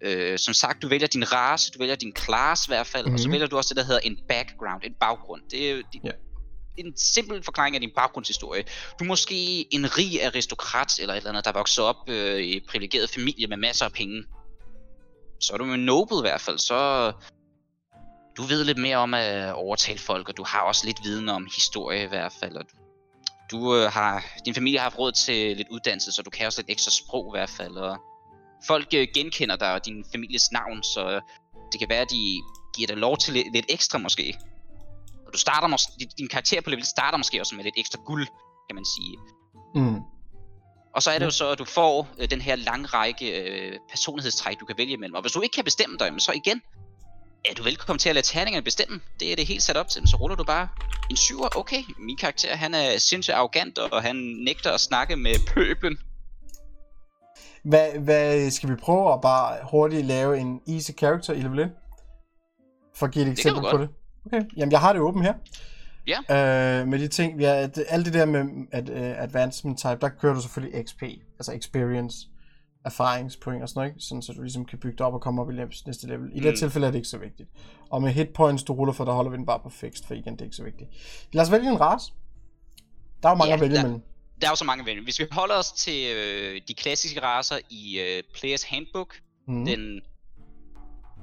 Øh, som sagt, du vælger din race, du vælger din class i hvert fald, mm-hmm. og så mhm. vælger du også det, der hedder en background, en baggrund. Det er jo de, yeah. en simpel forklaring af din baggrundshistorie. Du er måske en rig aristokrat eller et eller andet, der vokser op øh, i en privilegeret familie med masser af penge. Så er du en noble i hvert fald, så du ved lidt mere om at overtale folk, og du har også lidt viden om historie i hvert fald. Og du, du øh, har, din familie har haft råd til lidt uddannelse, så du kan også lidt ekstra sprog i hvert fald. Og folk øh, genkender dig og din families navn, så det kan være, at de giver dig lov til lidt, lidt ekstra måske. Og du starter måske, din, karakter på level starter måske også med lidt ekstra guld, kan man sige. Mm. Og så er det jo så, at du får øh, den her lange række øh, personlighedstræk, du kan vælge imellem. Og hvis du ikke kan bestemme dig, så igen, er du velkommen til at lade terningerne bestemme. Det er det helt sat op til. Så ruller du bare en syver. Okay, min karakter han er sindssygt arrogant, og han nægter at snakke med pøben. Hvad, hvad skal vi prøve at bare hurtigt lave en easy character i level 1? For at give et eksempel på det. Okay, jamen jeg har det åbent her. Ja. Øh, med de ting, ja, at, alt det der med at, uh, advancement type, der kører du selvfølgelig XP, altså experience, erfaringspoint og sådan noget, ikke? sådan så du ligesom kan bygge det op og komme op i næste level. I mm. det tilfælde er det ikke så vigtigt. Og med hit points, du ruller for, der holder vi den bare på fixed, for igen, det er ikke så vigtigt. Lad os vælge en race. Der er jo mange ja, at vælge imellem der er jo så mange vælge. Hvis vi holder os til øh, de klassiske racer i øh, Players Handbook, mm. den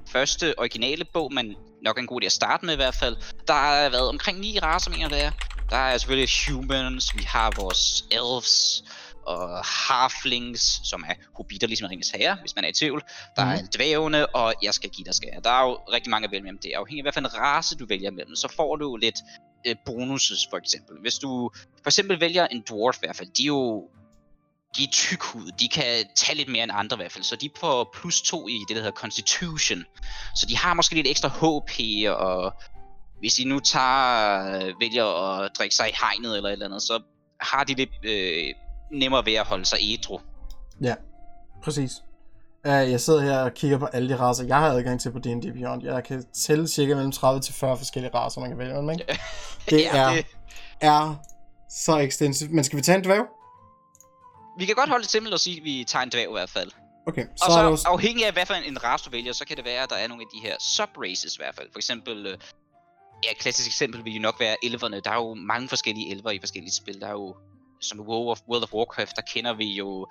første originale bog, men nok en god idé at starte med i hvert fald, der har været omkring ni racer, mener det er. Der er selvfølgelig humans, vi har vores elves, og halflings, som er hobitter, ligesom Ringens Herre, hvis man er i tvivl. Der mm. er dvævene, og jeg skal give dig skal. Der er jo rigtig mange at vælge mellem. Det er afhængig af, hvad for en race du vælger mellem. Så får du lidt øh, bonuses, for eksempel. Hvis du for eksempel vælger en dwarf i hvert fald, de er jo de er tykhud, de kan tage lidt mere end andre i hvert fald, så de får plus 2 i det, der hedder Constitution. Så de har måske lidt ekstra HP, og hvis de nu tager, vælger at drikke sig i hegnet eller et eller andet, så har de lidt øh, nemmere ved at holde sig ædru. Ja, præcis. Uh, jeg sidder her og kigger på alle de raser, jeg har adgang til på D&D Beyond. Jeg kan tælle cirka mellem 30 til 40 forskellige raser, man kan vælge. Men ikke? Det ja, er, det... er så ekstensivt. Men skal vi tage en dværg? Vi kan godt holde det simpelt og sige, at vi tager en dværg i hvert fald. Okay, så og så også... afhængig af, hvad for en, en race du vælger, så kan det være, at der er nogle af de her sub-races i hvert fald. For eksempel, øh, ja, et klassisk eksempel vil jo nok være elverne. Der er jo mange forskellige elver i forskellige spil. Der er jo, som i World of Warcraft, der kender vi jo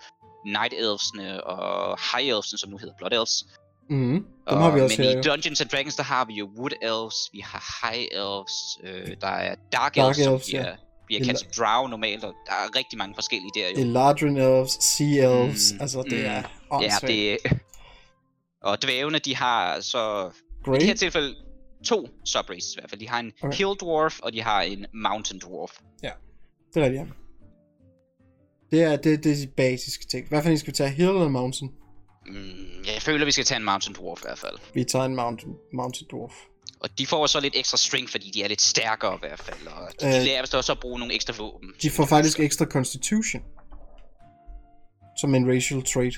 Night Elvesne og High Elvesne, som nu hedder Blood Elves. Mm, dem og, har vi også men her, i Dungeons and Dragons, der har vi jo Wood Elves, vi har High Elves, øh, der er Dark, Dark Elves, Elves som ja. vi er kaldt som Drow normalt, og der er rigtig mange forskellige der jo. Eladrin Elves, Sea Elves, mm, altså det mm, er åndssvagt. Ja, det Og dvævene, de har så... Great. I det her tilfælde to subraces i hvert fald. De har en okay. Hill Dwarf, og de har en Mountain Dwarf. Ja, det er rigtigt, ja. Det er, det, det er de basiske ting. Hvad for en skal vi tage? Hill eller Mountain? Mm, jeg føler, vi skal tage en Mountain Dwarf i hvert fald. Vi tager en Mountain, mountain Dwarf. Og de får så lidt ekstra strength, fordi de er lidt stærkere i hvert fald. Og de, øh, lærer vist også at bruge nogle ekstra våben. De får faktisk ekstra Constitution. Som en racial trait.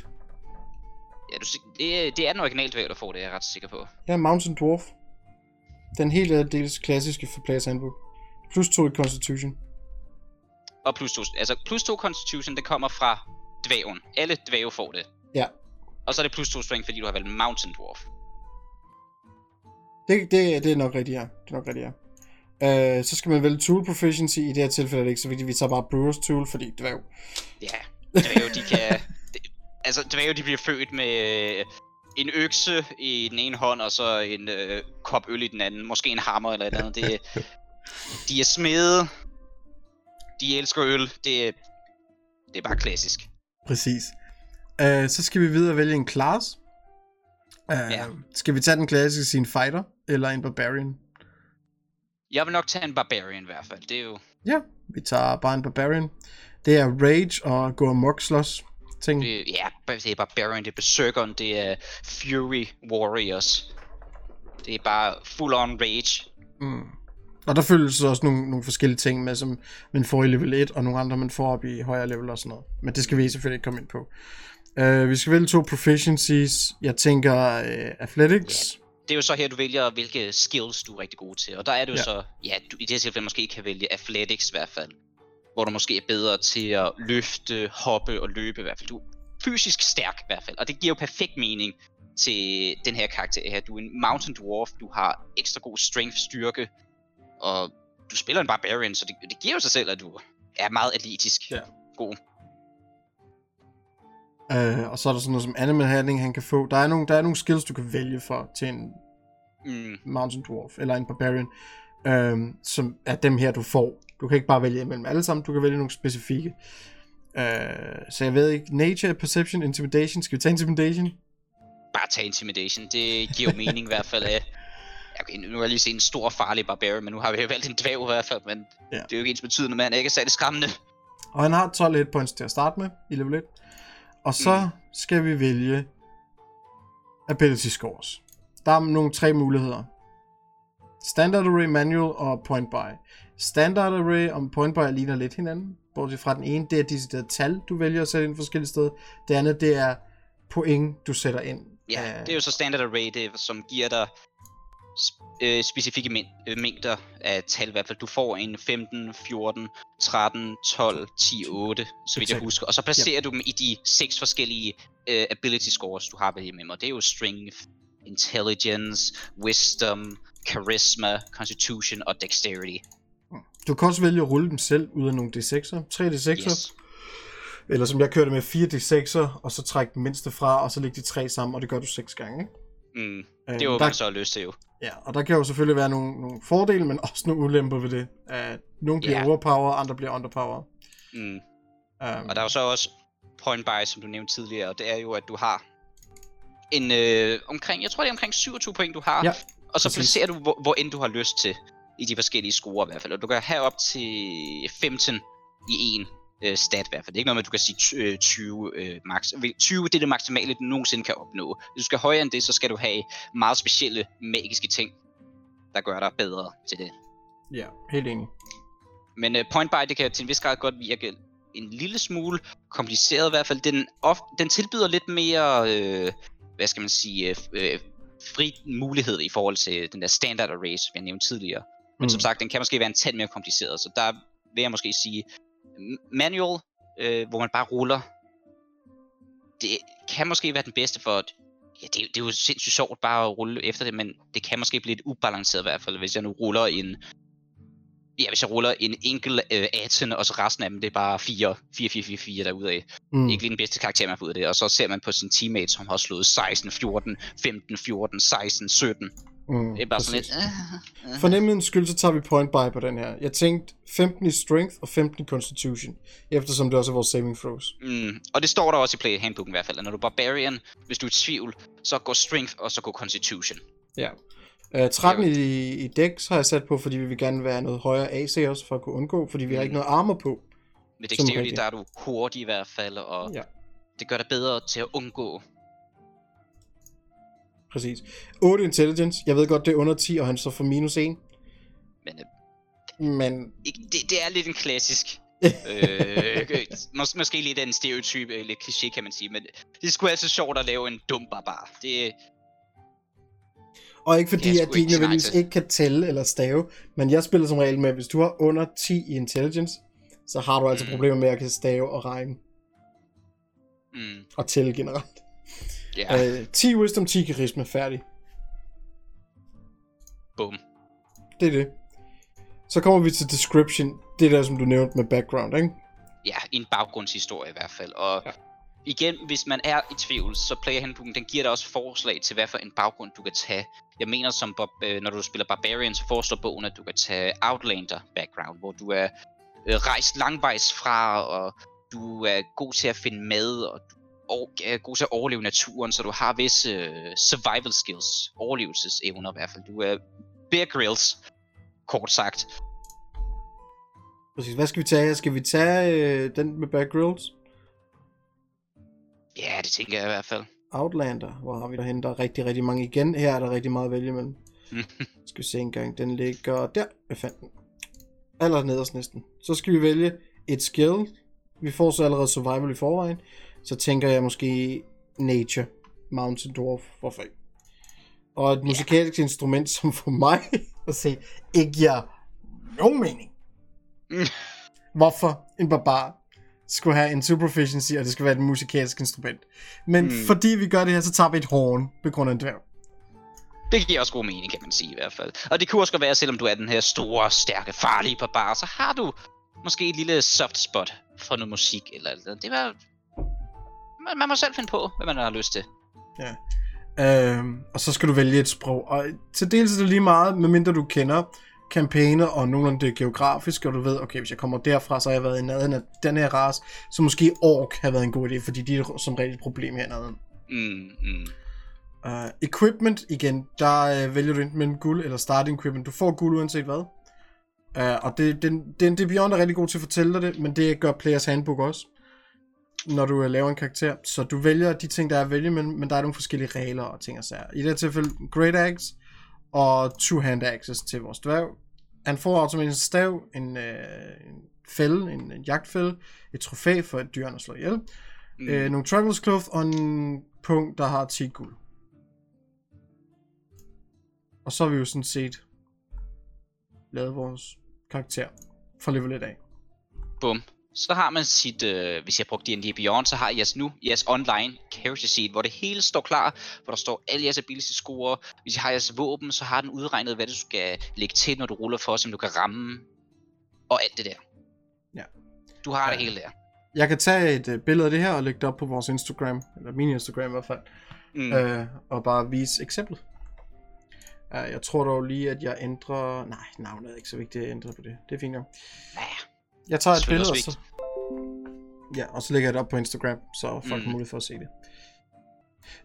Ja, du, det, det er den originale dværg, der får det, jeg er ret sikker på. Ja, Mountain Dwarf. Den helt dels klassiske for Players Handbook. Plus 2 i Constitution og plus 2, altså plus 2 Constitution, det kommer fra dvæven. Alle dvæve får det. Ja. Og så er det plus 2 strength, fordi du har valgt Mountain Dwarf. Det, det, det er nok rigtigt, ja. Det er nok rigtigt, ja. Uh, så skal man vælge tool proficiency. I det her tilfælde er det ikke så vigtigt, vi tager bare Brewers tool, fordi dvæv. Ja, dvæve, de kan... det, altså, dvæve, de bliver født med øh, en økse i den ene hånd, og så en øh, kop øl i den anden. Måske en hammer eller et eller andet. Det, de er smede. De elsker øl. Det, det er bare klassisk. Præcis. Uh, så skal vi videre vælge en class. Uh, ja. Skal vi tage den klassiske sin fighter, eller en barbarian? Jeg vil nok tage en barbarian i hvert fald. Det er jo... Ja, vi tager bare en barbarian. Det er rage og gå amok slås ting. Det, ja, det er barbarian, det er berserkeren, det er fury warriors. Det er bare full on rage. Mm. Og der følges også nogle, nogle forskellige ting med, som man får i level 1, og nogle andre man får op i højere level og sådan noget. Men det skal vi selvfølgelig ikke komme ind på. Uh, vi skal vælge to proficiencies. Jeg tænker uh, athletics. Ja, det er jo så her, du vælger, hvilke skills du er rigtig god til. Og der er det jo ja. så, ja, du, i det her tilfælde måske kan vælge athletics i hvert fald. Hvor du måske er bedre til at løfte, hoppe og løbe i hvert fald. Du er fysisk stærk i hvert fald. Og det giver jo perfekt mening til den her karakter her. Du er en mountain dwarf, du har ekstra god strength, styrke, og du spiller en barbarian, så det, det giver jo sig selv, at du er meget atletisk. Ja. God. Uh, og så er der sådan noget som animal handling, han kan få. Der er nogle, der er nogle skills, du kan vælge for til en mm. mountain dwarf eller en barbarian, uh, som er dem her, du får. Du kan ikke bare vælge imellem alle sammen, du kan vælge nogle specifikke. Uh, så jeg ved ikke, nature, perception, intimidation. Skal vi tage intimidation? Bare tage intimidation, det giver jo mening i hvert fald. Okay, nu har jeg lige set en stor farlig barbarian, men nu har vi jo valgt en dvæv i hvert fald, men ja. det er jo ikke ens betydende, man ikke er særlig skræmmende. Og han har 12 hit points til at starte med i level 1. Og så mm. skal vi vælge ability scores. Der er nogle tre muligheder. Standard array, manual og point by. Standard array og point by ligner lidt hinanden. Bortset fra den ene, det er de tal, du vælger at sætte ind forskellige steder. Det andet, det er point, du sætter ind. Ja, det er jo så standard array, det, som giver dig øh, specifikke mæng- øh, mængder af tal i hvert fald. Du får en 15, 14, 13, 12, 10, 8, så vidt jeg husker. Og så placerer yep. du dem i de seks forskellige øh, ability scores, du har ved med Og det er jo strength, intelligence, wisdom, charisma, constitution og dexterity. Du kan også vælge at rulle dem selv ud af nogle D6'er. 3 D6'er. Yes. Eller som jeg kørte med 4 D6'er, og så trække den mindste fra, og så lægge de tre sammen, og det gør du seks gange, ikke? Mm. Det er jo, hvad man så lyst til jo. Ja, og der kan jo selvfølgelig være nogle, nogle fordele, men også nogle ulemper ved det. Uh, nogle bliver yeah. overpower, andre bliver underpower. Mm. Um, og der er jo så også point buy, som du nævnte tidligere, og det er jo, at du har en øh, omkring, jeg tror det er omkring 27 point, du har. Ja, og så præcis. placerer du, hvor, hvor end du har lyst til, i de forskellige score i hvert fald. Og du kan have op til 15 i en øh, stat i hvert fald. Det er ikke noget med, at du kan sige 20 øh, øh, max. 20 det er det maksimale, du nogensinde kan opnå. Hvis du skal højere end det, så skal du have meget specielle magiske ting, der gør dig bedre til det. Ja, helt enig. Men øh, point buy, det kan til en vis grad godt virke en lille smule kompliceret i hvert fald. Den, of, den tilbyder lidt mere, øh, hvad skal man sige, øh, øh, fri mulighed i forhold til den der standard array, som jeg nævnte tidligere. Men mm. som sagt, den kan måske være en tand mere kompliceret, så der vil jeg måske sige, manual, øh, hvor man bare ruller, det kan måske være den bedste for, at ja, det, det er jo sindssygt sjovt bare at rulle efter det, men det kan måske blive lidt ubalanceret i hvert fald, hvis jeg nu ruller en, ja, hvis jeg ruller en enkelt øh, 18, og så resten af dem, det er bare 4, 4, 4, 4, 4 derudaf. Mm. Ikke lige den bedste karakter, man får ud af det. Og så ser man på sin teammate, som har slået 16, 14, 15, 14, 16, 17. Mm, det er bare præcis. sådan lidt... Uh, uh. For nemmens skyld, så tager vi point by på den her. Jeg tænkte 15 i strength og 15 i constitution, eftersom det også er vores saving throws. Mm, og det står der også i play handbooken i hvert fald, at når du er barbarian, hvis du er i tvivl, så går strength og så går constitution. Ja. Uh, 13 i, i dex har jeg sat på, fordi vi vil gerne være noget højere AC også, for at kunne undgå, fordi vi mm. har ikke noget armor på. Med dexterity, der er du hurtig i hvert fald, og ja. det gør dig bedre til at undgå Præcis. 8 intelligence. Jeg ved godt, det er under 10, og han så for minus 1. Men, øh, Men... Det, det er lidt en klassisk... øh, mås- måske lidt en stereotyp, eller øh, kliché kan man sige, men det skulle altså sjovt at lave en dum barbar. Det, og ikke fordi, at de ikke nødvendigvis ikke kan tælle eller stave, men jeg spiller som regel med, at hvis du har under 10 i intelligence, så har du altså mm. problemer med at kan stave og regne. mm. og tælle generelt. Yeah. Uh, 10 wisdom, 10 charisma, færdig. Boom. Det er det. Så kommer vi til description. Det der, som du nævnte med background, ikke? Ja, en baggrundshistorie i hvert fald. Og ja. igen, hvis man er i tvivl, så Player Handbook, den giver dig også forslag til, hvad for en baggrund du kan tage. Jeg mener, som Bob, øh, når du spiller Barbarian, så foreslår bogen, at du kan tage Outlander background, hvor du er øh, rejst langvejs fra, og du er god til at finde mad, og du og, er god til at overleve naturen, så du har visse uh, survival skills, overlevelsesevner i hvert fald. Du er Bear Grylls, kort sagt. Præcis. Hvad skal vi tage? Skal vi tage øh, den med Bear Grylls? Ja, det tænker jeg i hvert fald. Outlander, hvor har vi derhen? Der er rigtig, rigtig mange igen. Her er der rigtig meget at vælge imellem. skal vi se en gang. Den ligger der. Jeg fandt den. Aller nederst næsten. Så skal vi vælge et skill. Vi får så allerede survival i forvejen så tænker jeg måske Nature, Mountain Dwarf, for fag. Og et musikalsk yeah. instrument, som for mig at se, ikke giver nogen mening. Mm. Hvorfor en barbar skulle have en super proficiency, og det skal være et musikalsk instrument. Men mm. fordi vi gør det her, så tager vi et horn på grund af en dværg. Det giver også god mening, kan man sige i hvert fald. Og det kunne også være, selvom du er den her store, stærke, farlige barbar, så har du måske et lille soft spot for noget musik eller noget. Det var man, man må selv finde på, hvad man har lyst til. Ja. Øhm, og så skal du vælge et sprog. Og til dels er det lige meget, medmindre du kender kampagner og nogenlunde det geografiske, og du ved, okay, hvis jeg kommer derfra, så har jeg været i nærheden af den her race, så måske ork har været en god idé, fordi de er som regel et problem hernede. Mm, mm. Uh, equipment, igen, der uh, vælger du enten mellem guld eller starting equipment. Du får guld uanset hvad. Uh, og det, den, den, det Beyond er rigtig god til at fortælle dig det, men det gør Players Handbook også når du øh, laver en karakter. Så du vælger de ting, der er at vælge, men, men der er nogle forskellige regler og ting og sager. I det her tilfælde Great Axe og Two-Hand Axes til vores dværg. Han får automatisk en stav, en, øh, en fælde, en, en jagtfælde, et trofæ for et dyr, at slå ihjel. Mm. Øh, nogle Travelers Cloth og en punkt, der har 10 guld. Og så har vi jo sådan set lavet vores karakter fra level 1 af. Bum så har man sit, øh, hvis jeg brugte D&D Beyond, så har jeres nu jeres online character sheet, hvor det hele står klar, hvor der står alle jeres ability score. Hvis I har jeres våben, så har den udregnet, hvad du skal lægge til, når du ruller for, som du kan ramme, og alt det der. Ja. Du har ja. det hele der. Jeg kan tage et uh, billede af det her og lægge det op på vores Instagram, eller min Instagram i hvert fald, mm. uh, og bare vise eksemplet. Uh, jeg tror dog lige, at jeg ændrer... Nej, navnet er ikke så vigtigt at ændre på det. Det er fint jo. Ja. Jeg tager et billede, og så... Ja, og så lægger jeg det op på Instagram, så folk mm. har mulighed for at se det.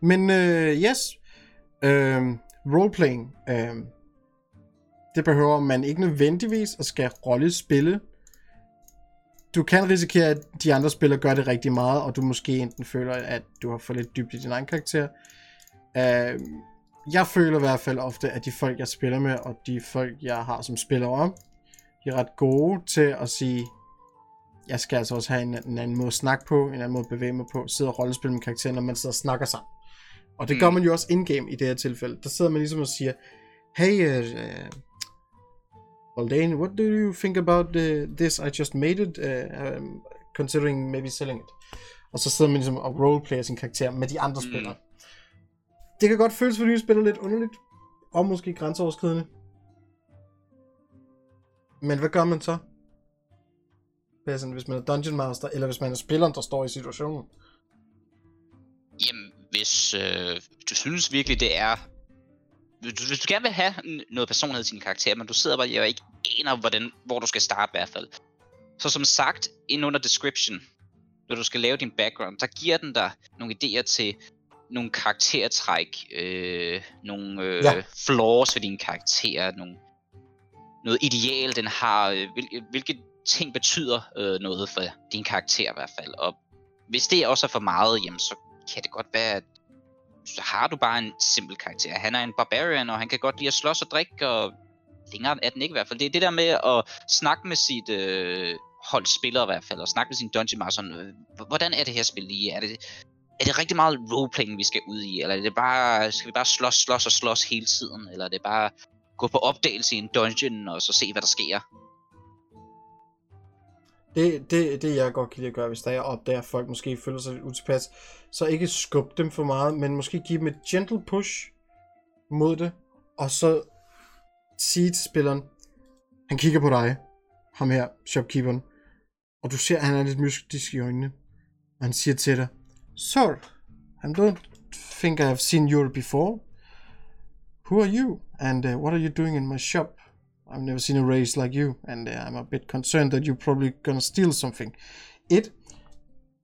Men uh, yes, uh, roleplaying, uh, det behøver man ikke nødvendigvis at skal rollespille. Du kan risikere, at de andre spillere gør det rigtig meget, og du måske enten føler, at du har for lidt dybt i din egen karakter. Uh, jeg føler i hvert fald ofte, at de folk, jeg spiller med, og de folk, jeg har som spillere, de er ret gode til at sige, jeg skal altså også have en, en anden måde at snakke på, en anden måde at bevæge mig på, sidde og rollespille med karakteren, når man sidder og snakker sammen. Og det mm. gør man jo også in-game i det her tilfælde. Der sidder man ligesom og siger, hey, uh, Aldane, what do you think about uh, this? I just made it, uh, um, considering maybe selling it. Og så sidder man ligesom og roleplayer sin karakter med de andre mm. spillere. Det kan godt føles for nye spillere lidt underligt, og måske grænseoverskridende. Men hvad gør man så? hvis man er Dungeon Master, eller hvis man er spilleren, der står i situationen? Jamen, hvis øh, du synes virkelig, det er... Hvis du, hvis du gerne vil have noget personlighed til din karakter, men du sidder bare og ikke aner, hvordan, hvor du skal starte i hvert fald. Så som sagt, ind under description, når du skal lave din background, der giver den dig nogle idéer til nogle karaktertræk, øh, nogle øh, ja. flaws ved din karakter, nogle noget ideal, den har, øh, hvilke, øh, hvilke ting betyder øh, noget for din karakter i hvert fald. Og hvis det også er for meget, jamen, så kan det godt være, at så har du bare en simpel karakter. Han er en barbarian, og han kan godt lide at slås og drikke, og længere er den ikke i hvert fald. Det er det der med at snakke med sit øh, hold spiller i hvert fald, og snakke med sin dungeon master. Øh, hvordan er det her spil lige? Er det, er det rigtig meget roleplaying, vi skal ud i? Eller er det bare, skal vi bare slås, slås og slås hele tiden? Eller er det bare gå på opdagelse i en dungeon, og så se, hvad der sker. Det, det, det jeg godt kan lide at gøre, hvis der er opdager, at folk måske føler sig lidt utilpas, så ikke skub dem for meget, men måske give dem et gentle push mod det, og så sige til spilleren, han kigger på dig, ham her, shopkeeperen, og du ser, at han er lidt mystisk i øjnene, og han siger til dig, Sir, I don't think I've seen you before. Who are you? And uh, what are you doing in my shop? I've never seen a race like you, and uh, I'm a bit concerned that you're probably gonna steal something. Et,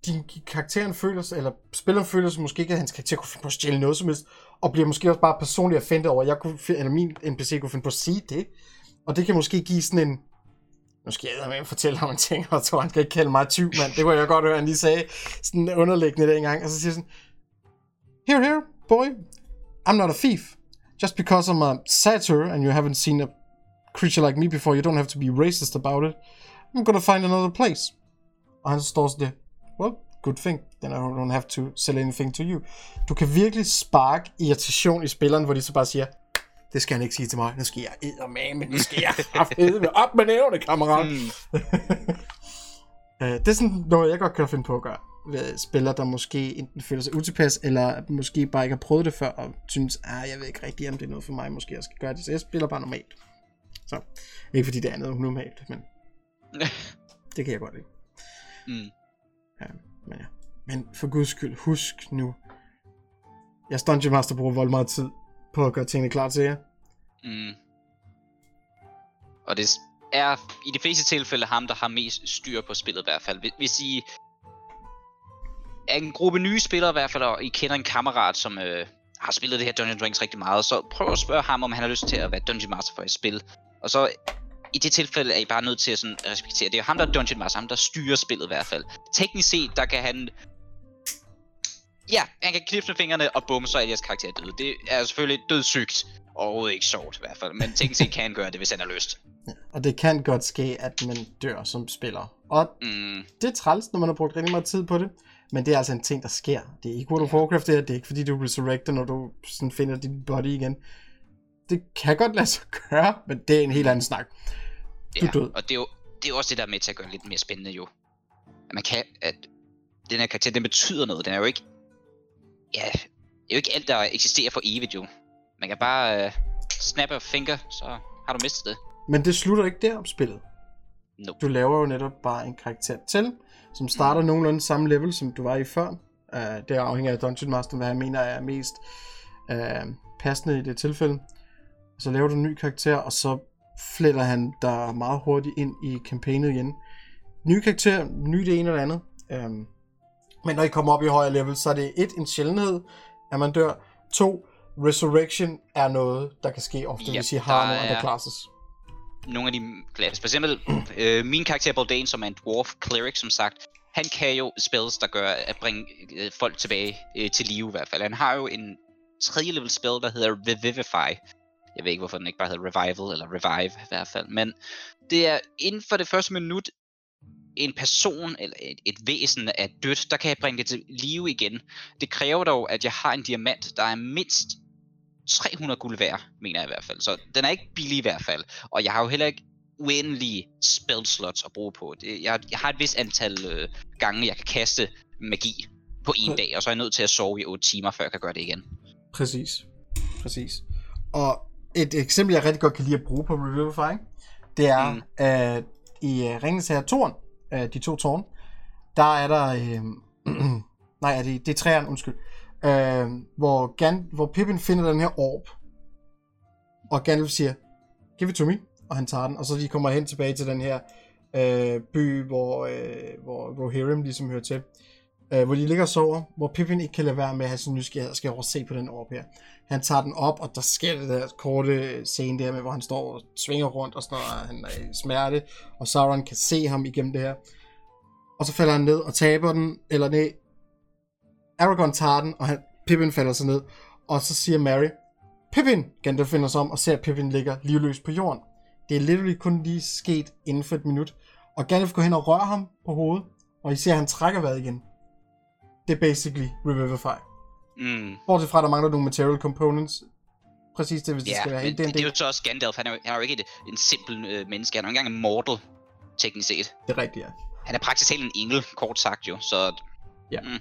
din karakteren føler sig, eller spilleren føler sig måske ikke, at hans karakter kunne finde på at stjæle noget som helst, og bliver måske også bare personligt offentlig over, at jeg kunne, eller min NPC kunne finde på at sige det. Og det kan måske give sådan en, nu skal jeg med at fortælle ham en ting, og tror, han skal ikke kalde mig tyv, mand. Det kunne jeg godt høre, han lige sagde sådan underliggende dengang. Og så siger sådan, Here, here, boy, I'm not a thief. Just because I'm a satyr and you haven't seen a creature like me before, you don't have to be racist about it. I'm gonna find another place. Og han står sådan der, well, good thing, then I don't have to sell anything to you. Du kan virkelig sparke irritation i spilleren, hvor de så bare siger, det skal han ikke sige til mig. Nu skal jeg eddermame, det skal jeg med op med nævne, kammerat. Mm. uh, det er sådan noget, jeg godt kan finde på at gøre. Ved spillere, der måske enten føler sig utilpas, eller måske bare ikke har prøvet det før, og synes, ah, jeg ved ikke rigtig, om det er noget for mig, måske jeg skal gøre det. Så jeg spiller bare normalt. Så, ikke fordi det er noget normalt, men det kan jeg godt lide. Mm. Ja, men ja. Men for guds skyld, husk nu, jeg Dungeon Master bruger vold meget tid på at gøre tingene klar til jer. Mm. Og det er i de fleste tilfælde ham, der har mest styr på spillet i hvert fald. Hvis I er en gruppe nye spillere i hvert fald, og I kender en kammerat, som øh, har spillet det her Dungeon Dragons rigtig meget, så prøv at spørge ham, om han har lyst til at være Dungeon Master for et spil. Og så i det tilfælde er I bare nødt til at sådan respektere. Det er jo ham, der er Dungeon Master, ham der styrer spillet i hvert fald. Teknisk set, der kan han Ja, han kan knipse med fingrene, og bum, så er jeres karakter død. Det er selvfølgelig dødssygt, og overhovedet ikke sjovt i hvert fald. Men tænk sig kan gøre det, hvis han har lyst. Ja, og det kan godt ske, at man dør som spiller. Og mm. det er træls, når man har brugt rigtig meget tid på det. Men det er altså en ting, der sker. Det er ikke World of Warcraft, det er, det er ikke fordi, du resurrecter, når du sådan finder din body igen. Det kan godt lade sig gøre, men det er en helt anden snak. Du ja, død. og det er, jo, det er også det, der er med til at gøre det lidt mere spændende jo. At man kan, at den her karakter, den betyder noget. Den er jo ikke ja, det er jo ikke alt, der eksisterer for evigt jo. Man kan bare uh, snappe og finger, så har du mistet det. Men det slutter ikke der om spillet. Nope. Du laver jo netop bare en karakter til, som starter mm. nogenlunde samme level, som du var i før. Uh, det afhænger af Dungeon Master, hvad han mener er mest uh, passende i det tilfælde. Så laver du en ny karakter, og så fletter han der meget hurtigt ind i kampagnet igen. Ny karakter, ny det ene eller andet. Um, men når I kommer op i højere level, så er det et, en sjældenhed, at man dør. To, resurrection er noget, der kan ske ofte, yep, hvis I har nogle andre classes. Nogle af de klasser. For eksempel, øh, min karakter Baldane, som er en dwarf cleric, som sagt, han kan jo spells, der gør at bringe øh, folk tilbage øh, til live i hvert fald. Han har jo en tredje level spell, der hedder Revivify. Jeg ved ikke, hvorfor den ikke bare hedder Revival, eller Revive i hvert fald. Men det er inden for det første minut, en person eller et, et væsen er dødt, der kan jeg bringe det til live igen. Det kræver dog, at jeg har en diamant, der er mindst 300 guld værd, mener jeg i hvert fald. Så den er ikke billig i hvert fald. Og jeg har jo heller ikke uendelige spell slots at bruge på. Det, jeg, jeg har et vis antal øh, gange, jeg kan kaste magi på en dag, og så er jeg nødt til at sove i 8 timer, før jeg kan gøre det igen. Præcis. Præcis. Og et eksempel, jeg rigtig godt kan lide at bruge på Revivify, det er, mm. at i uh, Ringens Herre Torn, øh, de to tårne, der er der... Øh, nej, er det, det er træerne, undskyld. Øh, hvor, Gan, hvor Pippin finder den her orb, og Gandalf siger, give it to me, og han tager den, og så de kommer hen tilbage til den her øh, by, hvor, øh, hvor Rohirrim ligesom hører til, øh, hvor de ligger og sover, hvor Pippin ikke kan lade være med at have sin nysgerrighed, skal over se på den orb her. Han tager den op, og der sker det der korte scene der med, hvor han står og svinger rundt, og sådan noget, og han er i smerte, og Sauron kan se ham igennem det her. Og så falder han ned og taber den, eller nej, Aragorn tager den, og han, Pippin falder sig ned, og så siger Mary, Pippin! Gandalf finder sig om og ser, at Pippin ligger livløs på jorden. Det er literally kun lige sket inden for et minut. Og Gandalf går hen og rører ham på hovedet, og I ser, at han trækker vejret igen. Det er basically Revivify. Mm. Bortset fra, at der mangler nogle material components. Præcis det, hvis ja, det skal være helt det, det er jo så også Gandalf. Han er jo, han er jo ikke et, en simpel øh, menneske. Han er jo engang en mortal, teknisk set. Det er rigtigt, ja. han er praktisk talt en engel, kort sagt jo, så... Ja. Mm,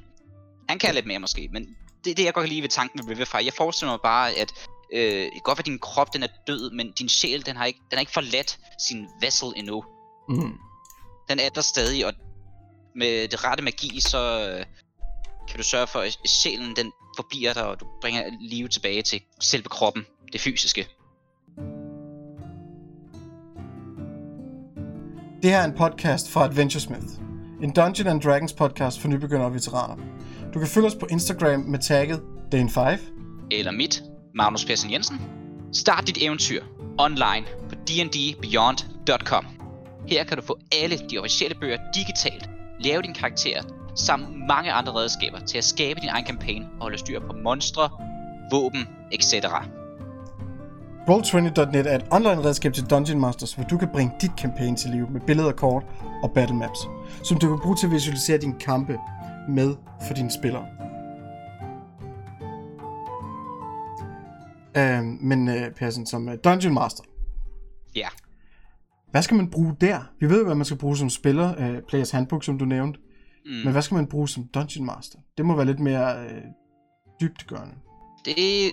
han kan lidt mere måske, men det er det, jeg godt kan lide ved tanken med Revivify. Jeg forestiller mig bare, at øh, godt være, din krop den er død, men din sjæl, den har ikke, den har ikke forladt sin vessel endnu. Mm. Den er der stadig, og med det rette magi, så øh, kan du sørge for, at sjælen den forbliver der, og du bringer liv tilbage til selve kroppen, det fysiske. Det her er en podcast fra Adventuresmith. En Dungeon and Dragons podcast for nybegyndere og veteraner. Du kan følge os på Instagram med tagget Dane5. Eller mit, Magnus Persson Jensen. Start dit eventyr online på dndbeyond.com. Her kan du få alle de officielle bøger digitalt, lave din karakter, samt mange andre redskaber til at skabe din egen kampagne og holde styr på monstre, våben, etc. Roll20.net er et online redskab til Dungeon Masters, hvor du kan bringe dit kampagne til liv med billeder, kort og battle maps, som du kan bruge til at visualisere dine kampe med for dine spillere. Uh, men uh, Persson, som uh, Dungeon Master, Ja, hvad skal man bruge der? Vi ved hvad man skal bruge som spiller, uh, Players Handbook, som du nævnte. mm. Men hvad skal man bruge som Dungeon Master? Det må være lidt mere uh, dybtgørende. det er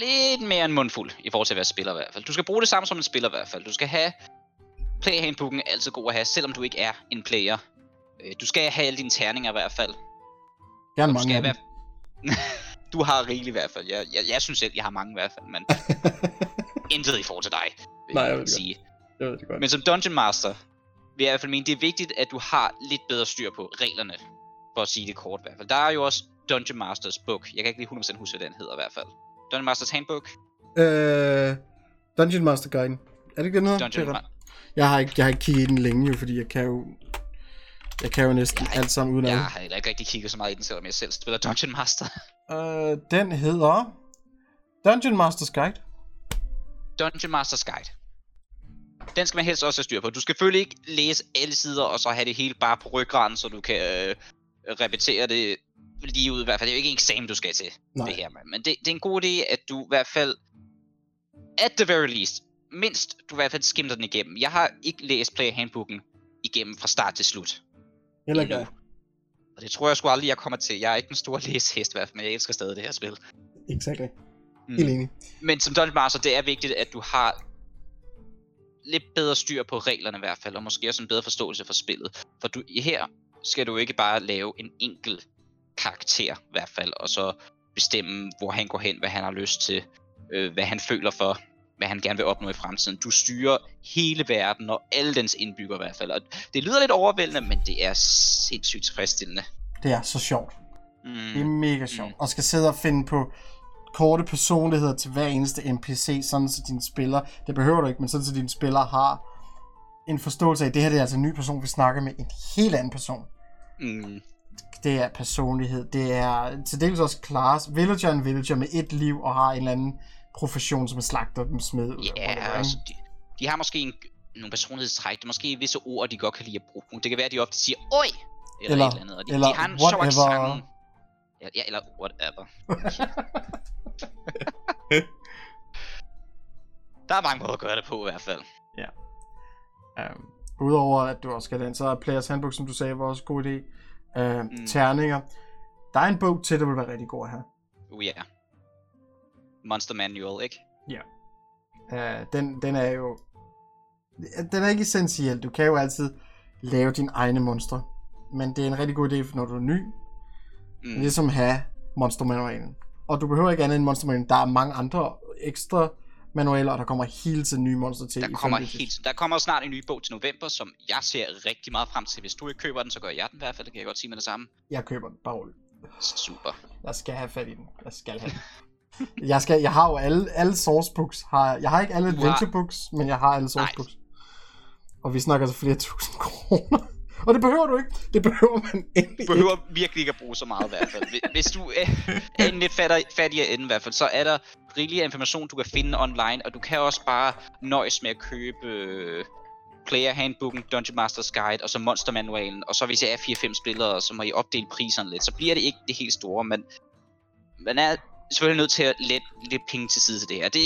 lidt mere en mundfuld i forhold til at være spiller i hvert fald. Du skal bruge det samme som en spiller i hvert fald. Du skal have player handbooken er altid god at have, selvom du ikke er en player. Øh, Du skal have alle dine terninger i hvert fald. Gerne mange skal af dem. du har rigeligt i hvert fald. Jeg, jeg, jeg synes selv, jeg har mange i hvert fald, men intet i forhold til dig, vil Nej, jeg jeg, ved det sige. Jeg ved det godt. Men som Dungeon Master, vil jeg i hvert fald mene, det er vigtigt, at du har lidt bedre styr på reglerne, for at sige det kort i hvert fald. Der er jo også Dungeon Masters Book. Jeg kan ikke lige 100% huske, hvad den hedder i hvert fald. Dungeon Masters Handbook. Øh, Dungeon Master Guiden. Er det ikke den hedder? Dungeon Ma- jeg har ikke, jeg har ikke kigget i den længe jo, fordi jeg kan jo, jeg kan jo næsten Jeg alt sammen uden Jeg har heller ikke rigtig kigget så meget i den, selvom jeg selv spiller Dungeon Master. Øh, den hedder Dungeon Masters Guide. Dungeon Masters Guide. Den skal man helst også have styr på. Du skal selvfølgelig ikke læse alle sider, og så have det hele bare på ryggraden, så du kan øh, repetere det lige ud i hvert fald. Det er jo ikke en eksamen, du skal til Nej. det her. mand. Men det, det er en god idé, at du i hvert fald, at the very least, mindst du i hvert fald skimter den igennem. Jeg har ikke læst Player Handbooken igennem fra start til slut. Heller ikke. Og det tror jeg sgu aldrig, jeg kommer til. Jeg er ikke den store læsehest i hvert fald, men jeg elsker stadig det her spil. Exactly. Mm. Helt enig. Men som Dungeon Master, det er vigtigt, at du har lidt bedre styr på reglerne i hvert fald, og måske også en bedre forståelse for spillet. For du, her skal du ikke bare lave en enkel karakter i hvert fald, og så bestemme, hvor han går hen, hvad han har lyst til, øh, hvad han føler for, hvad han gerne vil opnå i fremtiden. Du styrer hele verden og alle dens indbyggere i hvert fald. Og det lyder lidt overvældende, men det er sindssygt tilfredsstillende. Det er så sjovt. Mm. Det er mega sjovt. Mm. Og skal sidde og finde på korte personligheder til hver eneste NPC, sådan så dine spillere, det behøver du ikke, men sådan så dine spillere har en forståelse af, at det her det er altså en ny person, vi snakker med en helt anden person. Mm. Det er personlighed, det er til dels også class. Villager er en villager med et liv og har en eller anden profession, som er slagter dem smed. Ja, whatever, altså, de, de har måske en, nogle personlighedstræk, der er måske visse ord, de godt kan lide at bruge. Det kan være, at de ofte siger, oj, eller, Eller- et eller andet. Og de, eller de har en sjov accent. Ja, ja, eller whatever. der er mange måder at gøre det på i hvert fald. Um, Udover at du også skal den, så er Players Handbook, som du sagde, var også en god idé. Uh, mm. Terninger. Der er en bog til, der vil være rigtig god at have. Uh, ja. Monster Manual, ikke? Uh, den, den er jo... Den er ikke essentiel. Du kan jo altid lave dine egne monstre. Men det er en rigtig god idé, når du er ny. Mm. Ligesom at have monstermanualen. Og du behøver ikke andet end monstermanualen. Der er mange andre ekstra manualer, og der kommer hele tiden nye monster til. Der kommer, helt, der kommer snart en ny bog til november, som jeg ser rigtig meget frem til. Hvis du ikke køber den, så gør jeg den i hvert fald. Det kan jeg godt sige med det samme. Jeg køber den, bare roligt. Super. Jeg skal have fat i den. Jeg skal have den. jeg, skal, jeg har jo alle, alle source books. Har, jeg har ikke alle Du har- men jeg har alle source Nej. books. Og vi snakker så flere tusind kroner. Og det behøver du ikke. Det behøver man egentlig Du behøver virkelig ikke at bruge så meget i hvert fald. Hvis- du er, er en lidt fattig, fattigere ende i hvert fald, så er der rigelig information, du kan finde online, og du kan også bare nøjes med at købe øh, Player Handbooken, Dungeon Masters Guide, og så Monster Manualen, og så hvis jeg er 4-5 spillere, så må I opdele priserne lidt. Så bliver det ikke det helt store, men man er selvfølgelig nødt til at lægge lidt penge til side til det her. Det,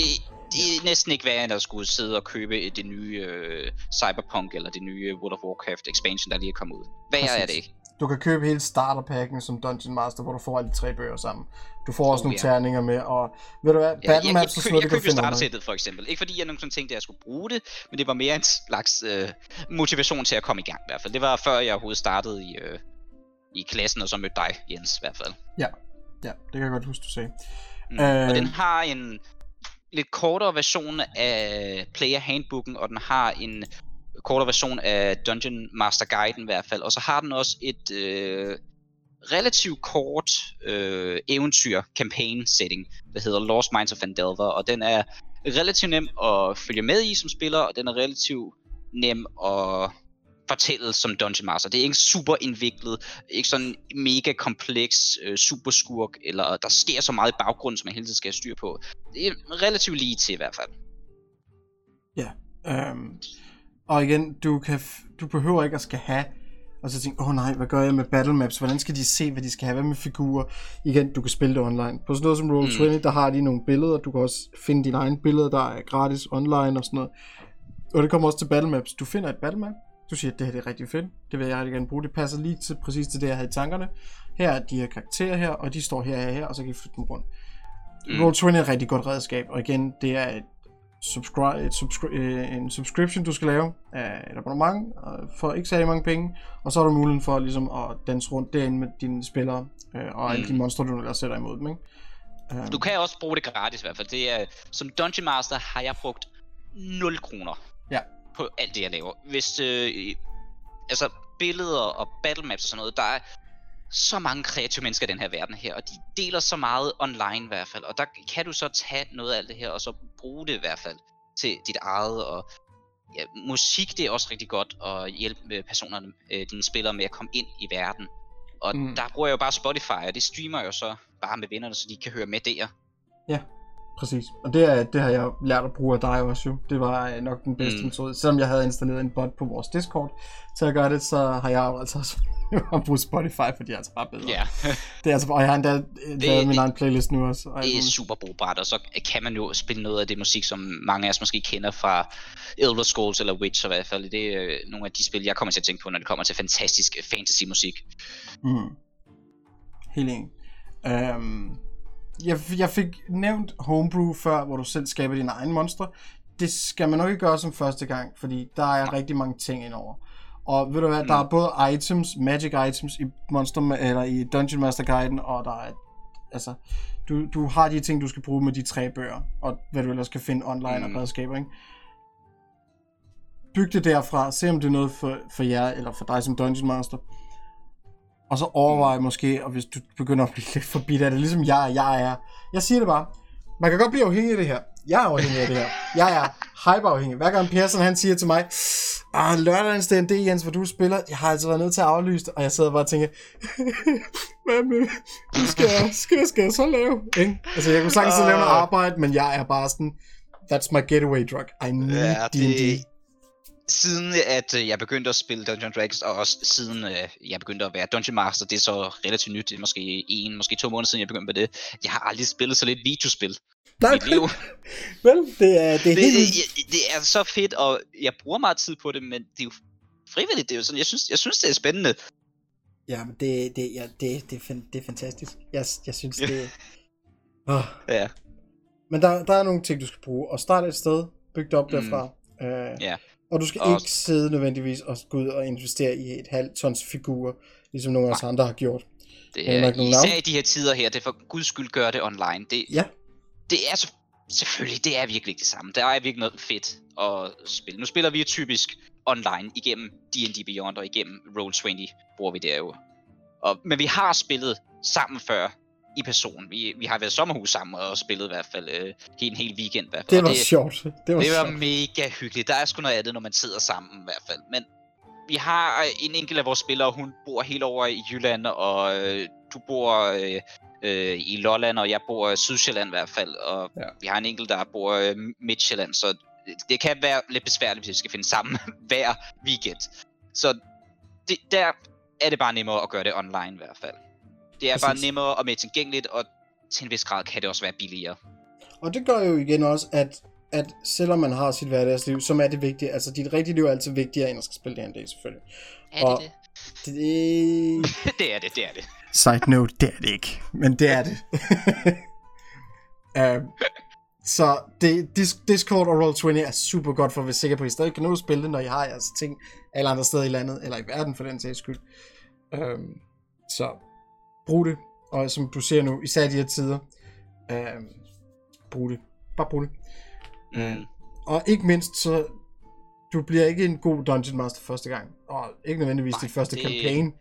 det er næsten ikke værre, end at skulle sidde og købe det nye uh, Cyberpunk, eller det nye World of Warcraft expansion, der lige er kommet ud. Værre er det ikke. Du kan købe hele starterpakken som Dungeon Master, hvor du får alle tre bøger sammen. Du får også oh, nogle ja. terninger med, og ved du hvad, ja, Battle Maps og sådan noget, Jeg, købte startersættet for eksempel. Ikke fordi jeg nogen tænkte, at jeg skulle bruge det, men det var mere en slags øh, motivation til at komme i gang i hvert fald. Det var før jeg overhovedet startede i, øh, i klassen, og så mødte dig, Jens, i hvert fald. Ja, ja det kan jeg godt huske, du sagde. Mm. Øh... Og den har en lidt kortere version af Player Handbooken, og den har en kortere version af Dungeon Master Guiden i hvert fald. Og så har den også et øh, relativt kort øh, eventyr campaign setting, der hedder Lost Minds of Vandelver, og den er relativt nem at følge med i som spiller, og den er relativt nem at fortælle som Dungeon Master. Det er ikke super indviklet, ikke sådan mega kompleks øh, superskurk, eller der sker så meget i baggrunden, som man hele tiden skal have styr på. Det er relativt lige til i hvert fald. Ja, øhm, og igen, du, kan du behøver ikke at skal have og så tænke, åh oh, nej, hvad gør jeg med battle maps? Hvordan skal de se, hvad de skal have? Hvad med figurer? Igen, du kan spille det online. På sådan noget som Roll20, mm. der har de nogle billeder. Du kan også finde dine egne billeder, der er gratis online og sådan noget. Og det kommer også til battle maps. Du finder et battle map, du siger, at det her det er rigtig fedt. Det vil jeg rigtig gerne bruge. Det passer lige til, præcis til det, jeg havde i tankerne. Her er de her karakterer her, og de står her og her, og så kan I flytte dem rundt. Mm. Roll20 er et rigtig godt redskab, og igen, det er et subscribe, et subscri- øh, en subscription, du skal lave af et abonnement for ikke særlig mange penge, og så har du muligheden for ligesom at danse rundt derinde med dine spillere øh, og alle mm. de monstre, du ellers sætter imod dem. Ikke? Um. Du kan også bruge det gratis i hvert fald. Det er, som Dungeon Master har jeg brugt 0 kroner ja. På alt det, jeg laver. Hvis, øh, altså billeder og battle maps og sådan noget, der er så mange kreative mennesker i den her verden her, og de deler så meget online i hvert fald, og der kan du så tage noget af alt det her, og så bruge det i hvert fald til dit eget, og ja, musik det er også rigtig godt at hjælpe personerne, øh, dine spillere med at komme ind i verden. Og mm. der bruger jeg jo bare Spotify, og det streamer jeg jo så bare med vennerne, så de kan høre med der. Ja, præcis. Og det, er, det har jeg lært at bruge af dig også jo. Det var øh, nok den bedste mm. metode. Selvom jeg havde installeret en bot på vores Discord til at gøre det, så har jeg jo altså også at bruge Spotify, for de er altså bare bedre. Ja. det er altså, og jeg har endda det, lavet min egen playlist nu også. Og det er super brugbart, og så kan man jo spille noget af det musik, som mange af os måske kender fra Elder Scrolls eller Witcher i hvert fald. Det er øh, nogle af de spil, jeg kommer til at tænke på, når det kommer til fantastisk fantasy-musik. Mm. Helt enig. Um, jeg, jeg fik nævnt Homebrew før, hvor du selv skaber dine egne monstre. Det skal man nok ikke gøre som første gang, fordi der er rigtig mange ting indover. Og ved du hvad, mm. der er både items, magic items i Monster eller i Dungeon Master Guiden, og der er altså du, du har de ting du skal bruge med de tre bøger, og hvad du ellers kan finde online mm. og redskaber, ikke? Byg det derfra, se om det er noget for, for jer, eller for dig som Dungeon Master. Og så overvej mm. måske, og hvis du begynder at blive lidt forbi af det, ligesom jeg, jeg er. Jeg siger det bare, man kan godt blive afhængig af det her. Jeg er afhængig af det her. Jeg er hyperafhængig. Hver gang Persson han siger til mig, ah, lørdagens det Jens, hvor du spiller, jeg har altså været nødt til at aflyse det, og jeg sidder bare og tænker, hvad med, skal jeg, skal, jeg, skal jeg så lave? Ikke? Altså, jeg kunne sagtens lave noget arbejde, men jeg er bare sådan, that's my getaway drug. I need ja, D&D. Siden at øh, jeg begyndte at spille Dungeon Dragons, og også siden uh, jeg begyndte at være Dungeon Master, det er så relativt nyt, det er måske en, måske to måneder siden jeg begyndte med det. Jeg har aldrig spillet så lidt videospil. Nej, mit liv. Vel, det er, det er det, helt... Det, det er så fedt, og jeg bruger meget tid på det, men det er jo frivilligt. Det er jo sådan, jeg synes, jeg synes det er spændende. Ja, men det, det, ja, det, det, er, det er fantastisk. Jeg, jeg synes, det oh. Ja. Men der, der er nogle ting, du skal bruge. Og starte et sted, bygge det op mm. derfra. Uh, ja. Og du skal og... ikke sidde nødvendigvis og gå ud og investere i et halvt tons figurer, ligesom nogle af os andre har gjort. Det er, især i de her tider her, det er for guds skyld gøre det online. Det, ja det er så, selvfølgelig, det er virkelig ikke det samme. Der er virkelig noget fedt at spille. Nu spiller vi typisk online igennem D&D Beyond og igennem Roll20 bruger vi det jo. Og, men vi har spillet sammen før i person. Vi, vi har været sommerhus sammen og spillet i hvert fald øh, en hel weekend. I hvert fald. Det var det, sjovt. Det var, det var sjovt. mega hyggeligt. Der er sgu noget af det, når man sidder sammen i hvert fald. Men vi har en enkelt af vores spillere, hun bor helt over i Jylland, og øh, du bor øh, øh, i Lolland, og jeg bor i Sydsjælland i hvert fald, og ja. vi har en enkelt, der bor i Midtjylland, så det kan være lidt besværligt, hvis vi skal finde sammen hver weekend. Så det, der er det bare nemmere at gøre det online i hvert fald. Det er Præcis. bare nemmere og mere tilgængeligt, og til en vis grad kan det også være billigere. Og det gør jo igen også, at at selvom man har sit hverdagsliv, som er det vigtige, altså dit rigtige liv er altid vigtigere, end at skal spille D&D selvfølgelig. Er det og det? Det... det er det, det er det. Side note, det er det ikke, men det er det. um, så det, Discord og Roll20 er super godt for at være sikker på, at I stadig kan nå at spille det, når I har jeres ting alle andre steder i landet, eller i verden for den sags skyld. Um, så brug det, og som du ser nu, især i de her tider, um, brug det. Bare brug det. Mm. Og ikke mindst, så du bliver ikke en god Dungeon Master første gang, og ikke nødvendigvis Nej, dit første det... campaign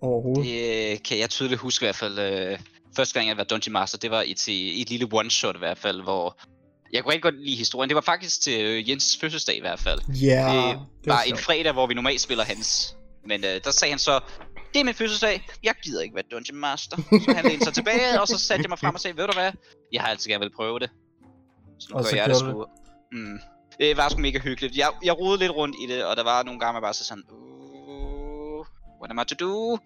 overhovedet. Det kan jeg tydeligt huske i hvert fald. Øh, første gang jeg var Dungeon Master, det var i, til, et lille one-shot i hvert fald, hvor jeg kunne rigtig godt lide historien. Det var faktisk til øh, Jens fødselsdag i hvert fald. Ja, yeah, det, det var en fredag, hvor vi normalt spiller hans. Men øh, der sagde han så, det er min fødselsdag, jeg gider ikke være Dungeon Master. Så han lænede sig tilbage, og så satte jeg mig frem og sagde, ved du hvad, jeg har altid gerne vil prøve det. Så nu og gør så jeg det sgu. Mm. Det var sgu mega hyggeligt. Jeg, jeg rodede lidt rundt i det, og der var nogle gange, man bare så sådan, uh, what am I to do?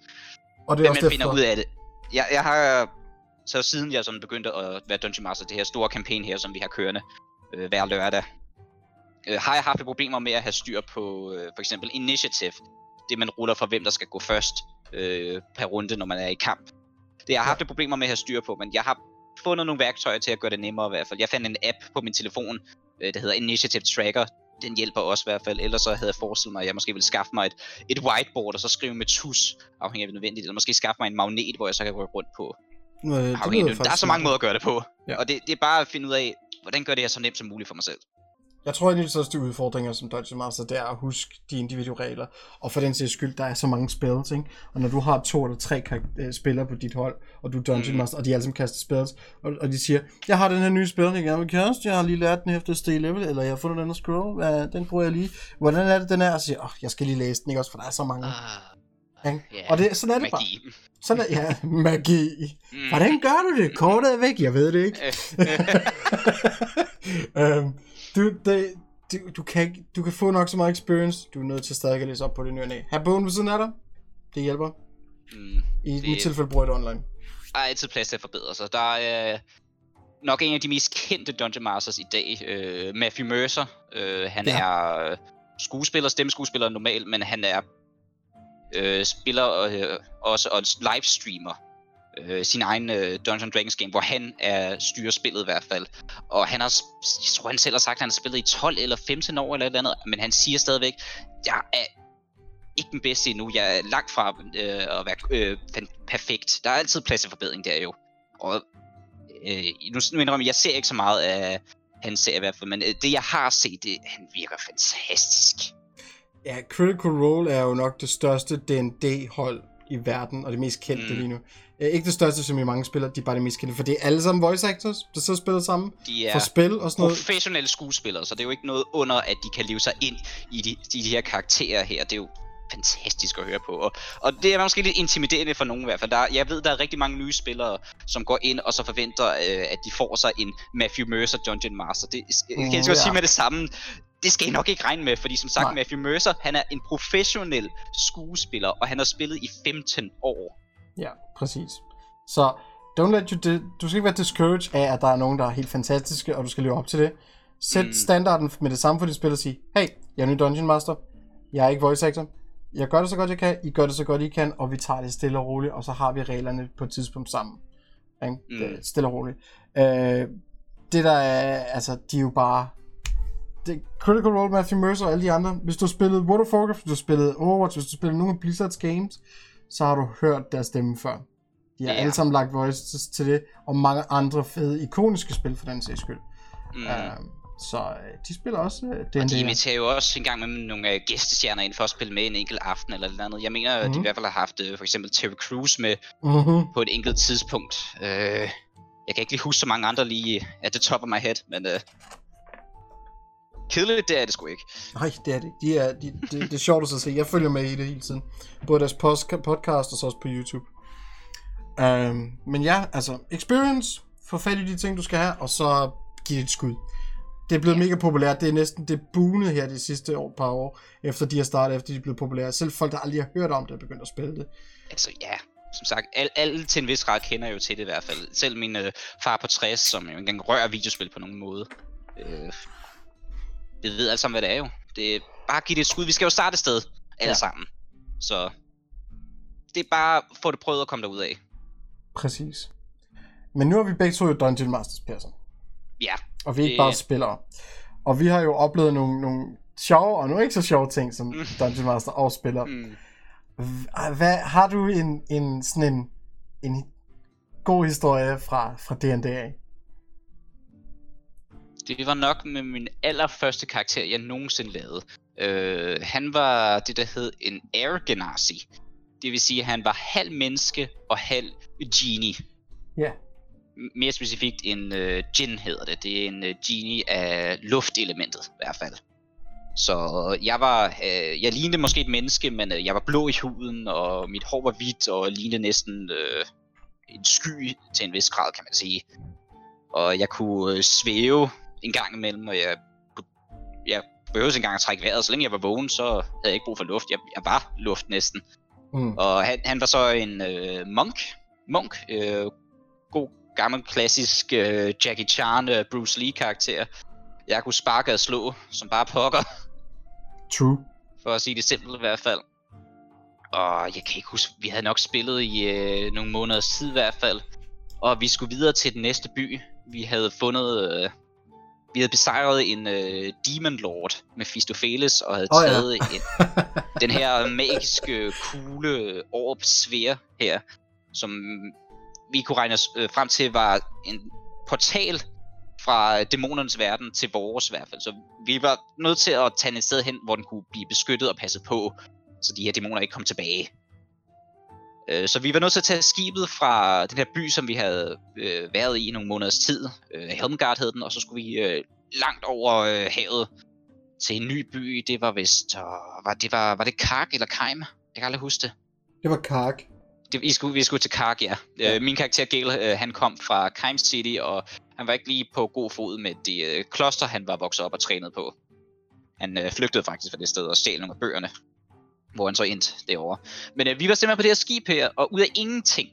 Og det er Men også man finder ud af det. Jeg, jeg har, så siden jeg sådan begyndte at være Dungeon Master, det her store campaign her, som vi har kørende øh, hver lørdag, øh, har jeg haft problemer med at have styr på øh, for eksempel initiative. Det man ruller for, hvem der skal gå først øh, per runde, når man er i kamp. Det jeg har haft problemer med at have styr på, men jeg har fundet nogle værktøjer til at gøre det nemmere i hvert fald. Jeg fandt en app på min telefon, øh, der hedder Initiative Tracker. Den hjælper også i hvert fald. Ellers så havde jeg forestillet mig, at jeg måske ville skaffe mig et, et whiteboard, og så skrive med tus, afhængig af det nødvendigt. Eller måske skaffe mig en magnet, hvor jeg så kan gå rundt på. Øh, det der er så mange måder at gøre det på. Ja. Og det, det er bare at finde ud af, hvordan gør det her så nemt som muligt for mig selv. Jeg tror, at en af de største udfordringer som Dungeon Master, det er at huske de individuelle regler. Og for den sags skyld, der er så mange spells, ikke? Og når du har to eller tre øh, spillere på dit hold, og du er Dungeon mm. Master, og de alle sammen kaster spells, og, og de siger, jeg har den her nye spil, jeg gerne vil kaste, jeg har lige lært den efter stay level, eller jeg har fundet den her scroll, ja, den bruger jeg lige. Hvordan er det, den er? Og siger, oh, jeg skal lige læse den, ikke også, for der er så mange. Uh, ja? yeah, og det, sådan er det magi. bare. Sådan er, ja, magi. Mm. Hvordan gør du det? Kortet er væk, jeg ved det ikke. um, du, det, du, du, kan, du kan få nok så meget experience, du er nødt til stadig at læse op på det nye Har bogen ved siden af dig. Det hjælper. Mm, I det... mit tilfælde bruger jeg det online. Der er altid plads til at forbedre sig. Der er øh, nok en af de mest kendte Dungeon Masters i dag, øh, Matthew Mercer. Øh, han ja. er øh, skuespiller, stemmeskuespiller normalt, men han er øh, spiller øh, også og livestreamer øh, sin egen øh, Dungeons Dragons game, hvor han er styrer spillet i hvert fald. Og han har, jeg tror han selv har sagt, at han har spillet i 12 eller 15 år eller et eller andet, men han siger stadigvæk, jeg er ikke den bedste endnu, jeg er langt fra øh, at være øh, perfekt. Der er altid plads til forbedring der jo. Og øh, nu, nu indrømmer jeg, jeg ser ikke så meget af hans serie i hvert fald, men øh, det jeg har set, det, han virker fantastisk. Ja, Critical Role er jo nok det største D&D-hold i verden, og det mest kendte mm. lige nu. Øh, ikke det største, som i mange spillere, de er bare det mest kendte, for det er alle sammen voice actors, der så spiller sammen de er for spil og sådan noget. professionelle skuespillere, så det er jo ikke noget under, at de kan leve sig ind i de, i de her karakterer her. Det er jo fantastisk at høre på. Og, og det er måske lidt intimiderende for nogen i hvert fald. Der, jeg ved, der er rigtig mange nye spillere, som går ind og så forventer, øh, at de får sig en Matthew Mercer Dungeon Master. Det mm, kan jeg ja. sige med det samme. Det skal I nok ikke regne med, fordi som sagt, Nej. Matthew Mercer, han er en professionel skuespiller, og han har spillet i 15 år. Ja, præcis. Så don't let you di- du skal ikke være discouraged af, at der er nogen, der er helt fantastiske, og du skal leve op til det. Sæt mm. standarden med det samme for dit spil og sige, hey, jeg er ny Dungeon Master, jeg er ikke voice actor, jeg gør det så godt jeg kan, I gør det så godt I kan, og vi tager det stille og roligt, og så har vi reglerne på et tidspunkt sammen. Ikke? Mm. Stille og roligt. Øh, det der er, altså, de er jo bare det, Critical Role, Matthew Mercer og alle de andre. Hvis du har spillet World of Warcraft, hvis du har spillet Overwatch, hvis du har spillet nogle af Blizzards games, så har du hørt deres stemme før. De har ja. alle sammen lagt voices til det, og mange andre fede, ikoniske spil for den sags skyld. Mm. Uh, så uh, de spiller også uh, den Og de inviterer jo også en gang med nogle uh, gæstestjerner ind for at spille med en enkelt aften eller noget andet. Jeg mener, mm-hmm. de i hvert fald har haft uh, for eksempel Terry Crews med mm-hmm. på et enkelt tidspunkt. Uh, jeg kan ikke lige huske så mange andre lige at the top of my head, men uh, kedeligt, det er det sgu ikke. Nej, det er det. De er, de, det, det er sjovt at se. Jeg følger med i det hele tiden. Både deres podcast og så også på YouTube. Um, men ja, altså, experience, få fat i de ting, du skal have, og så giv det et skud. Det er blevet ja. mega populært. Det er næsten det boonede her de sidste år, par år, efter de har startet, efter de er blevet populære. Selv folk, der aldrig har hørt om det, er begyndt at spille det. Altså ja, som sagt, alle, alle til en vis grad kender jo til det i hvert fald. Selv min øh, far på 60, som jo engang rører videospil på nogen måde. Øh, vi ved alle sammen, hvad det er jo. Det er bare give det et skud. Vi skal jo starte et sted, alle ja. sammen. Så det er bare at få det prøvet at komme derud af. Præcis. Men nu er vi begge to jo Dungeon Masters, Persson. Ja. Og vi er ikke det... bare spillere. Og vi har jo oplevet nogle, nogle sjove og nogle ikke så sjove ting som mm. Dungeon Master og spiller. Mm. Hvad, har du en, en sådan en, en god historie fra, fra D&D Det var nok med min allerførste karakter, jeg nogensinde lavede. Uh, han var det, der hed en Air Genasi. Det vil sige, at han var halv menneske og halv genie. Ja. Yeah. Mere specifikt en uh, djinn hedder det. Det er en uh, genie af luftelementet i hvert fald. Så jeg var, uh, jeg lignede måske et menneske, men uh, jeg var blå i huden, og mit hår var hvidt, og lignede næsten uh, en sky til en vis grad, kan man sige. Og jeg kunne uh, svæve en gang imellem, og jeg, jeg behøvede engang at trække vejret. Så længe jeg var vågen, så havde jeg ikke brug for luft. Jeg, jeg var luft næsten. Mm. Og han, han var så en øh, monk. Monk. Øh, god gammel klassisk øh, Jackie Chan, øh, Bruce Lee karakter. Jeg kunne sparke og slå, som bare pokker. True. For at sige det simpelt i hvert fald. Og jeg kan ikke huske, vi havde nok spillet i øh, nogle måneder tid i hvert fald. Og vi skulle videre til den næste by. Vi havde fundet øh, vi havde besejret en øh, Demon Lord med Fistopheles og havde oh, taget ja. en, den her magiske kugle orb sfære her, som vi kunne regne os øh, frem til var en portal fra dæmonernes verden til vores i hvert fald. Så vi var nødt til at tage et sted hen, hvor den kunne blive beskyttet og passet på, så de her dæmoner ikke kom tilbage. Øh, så vi var nødt til at tage skibet fra den her by, som vi havde øh, været i nogle måneders tid. Øh, Helmgard hed den, og så skulle vi øh, langt over øh, havet til en ny by. Det var vist... Øh, var, det var, var det Kark eller Keim? Jeg kan aldrig huske det. Det var Kark. Det, vi, skulle, vi skulle til Kark, ja. ja. Øh, min karakter Gale, øh, han kom fra Keim City, og han var ikke lige på god fod med det øh, kloster, han var vokset op og trænet på. Han øh, flygtede faktisk fra det sted og stjal nogle af bøgerne hvor han så endte derovre. Men øh, vi var simpelthen på det her skib her, og ud af ingenting,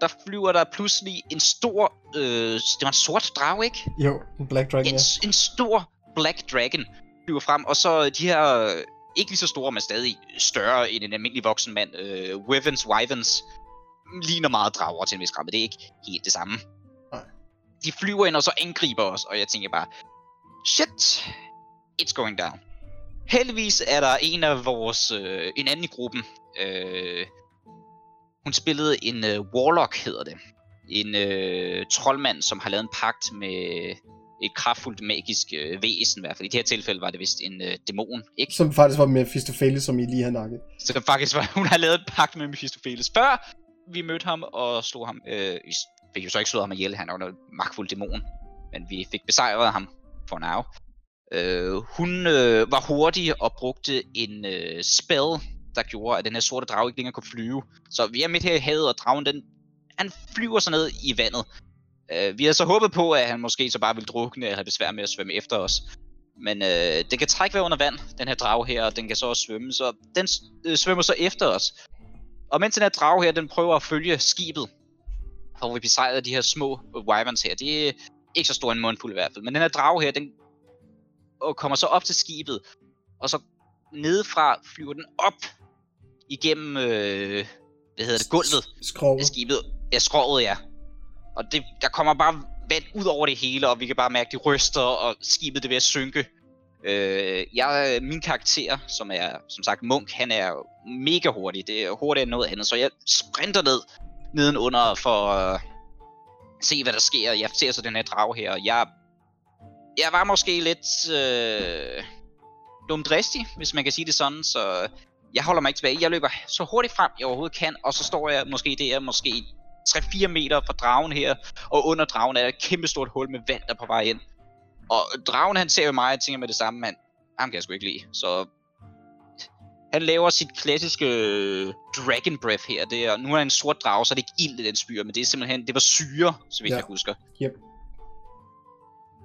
der flyver der pludselig en stor, øh, det var en sort drage, ikke? Jo, en Black Dragon, en, ja. en stor Black Dragon flyver frem, og så de her, ikke lige så store, men stadig større end en almindelig voksen mand, øh, Wyverns, Wyverns, ligner meget drager til en vis grad, men det er ikke helt det samme. Nej. De flyver ind og så angriber os, og jeg tænker bare, shit, it's going down. Heldigvis er der en af vores, øh, en anden i gruppen, øh, hun spillede en øh, Warlock, hedder det. En øh, troldmand, som har lavet en pagt med et kraftfuldt magisk øh, væsen i hvert fald. I det her tilfælde var det vist en øh, dæmon, ikke? Som faktisk var Mephistopheles, som I lige havde nakket. Så det faktisk var, hun har lavet en pagt med Mephistopheles, før vi mødte ham og slog ham. Øh, vi fik jo så ikke slået ham ihjel, han er jo noget magtfuld dæmon. Men vi fik besejret ham for now. Øh, hun øh, var hurtig og brugte en øh, spell, der gjorde, at den her sorte drage ikke længere kunne flyve. Så vi er midt her i havet, og dragen den, han flyver så ned i vandet. Øh, vi havde så håbet på, at han måske så bare ville drukne og have besvær med at svømme efter os. Men øh, den kan trække vejr under vand, den her drage her, og den kan så også svømme, så den øh, svømmer så efter os. Og mens den her drage her, den prøver at følge skibet, hvor vi besejrede de her små wyverns her, det er ikke så stor en mundfuld i hvert fald, men den her drage her, den og kommer så op til skibet, og så nedefra flyver den op igennem, øh, hvad hedder det, gulvet skroget. af skibet. Ja, skroget, ja. Og det, der kommer bare vand ud over det hele, og vi kan bare mærke, at det ryster, og skibet det ved at synke. Øh, jeg, min karakter, som er som sagt Munk, han er mega hurtig. Det er hurtigere end noget andet, så jeg sprinter ned nedenunder for at se, hvad der sker. Jeg ser så den her drag her, og jeg jeg var måske lidt øh, dumdristig, hvis man kan sige det sådan, så jeg holder mig ikke tilbage. Jeg løber så hurtigt frem, jeg overhovedet kan, og så står jeg måske der, måske 3-4 meter fra dragen her, og under dragen er et kæmpe stort hul med vand, der på vej ind. Og dragen han ser jo mig, og tænker med det samme, han, ham kan jeg sgu ikke lide. Så han laver sit klassiske øh, Dragon Breath her. Det er, nu er han en sort drage, så er det ikke ild, den spyr, men det er simpelthen, det var syre, så vidt ja. jeg husker. Yep.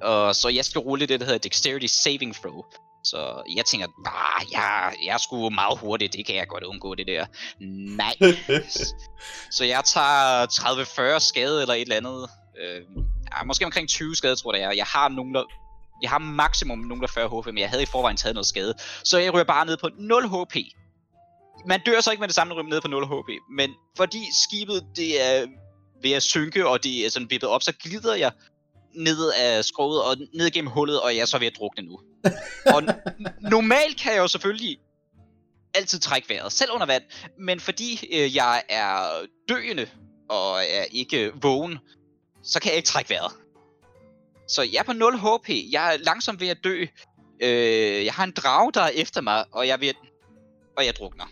Og så jeg skal rulle det, der hedder Dexterity Saving Throw. Så jeg tænker, bah, jeg, jeg er sgu meget hurtigt, det kan jeg godt undgå det der. Nej. så jeg tager 30-40 skade eller et eller andet. Øh, ja, måske omkring 20 skade, tror jeg. Jeg har nogle Jeg har maksimum nogle af 40 HP, men jeg havde i forvejen taget noget skade. Så jeg ryger bare ned på 0 HP. Man dør så ikke med det samme, ryger ned på 0 HP. Men fordi skibet det er ved at synke, og det er sådan vippet op, så glider jeg ned af skroget og ned gennem hullet, og jeg er så ved at drukne nu. og normalt kan jeg jo selvfølgelig altid trække vejret, selv under vand. Men fordi øh, jeg er døende og er ikke vågen, så kan jeg ikke trække vejret. Så jeg er på 0 HP. Jeg er langsomt ved at dø. Øh, jeg har en drag, der er efter mig, og jeg ved, og jeg drukner.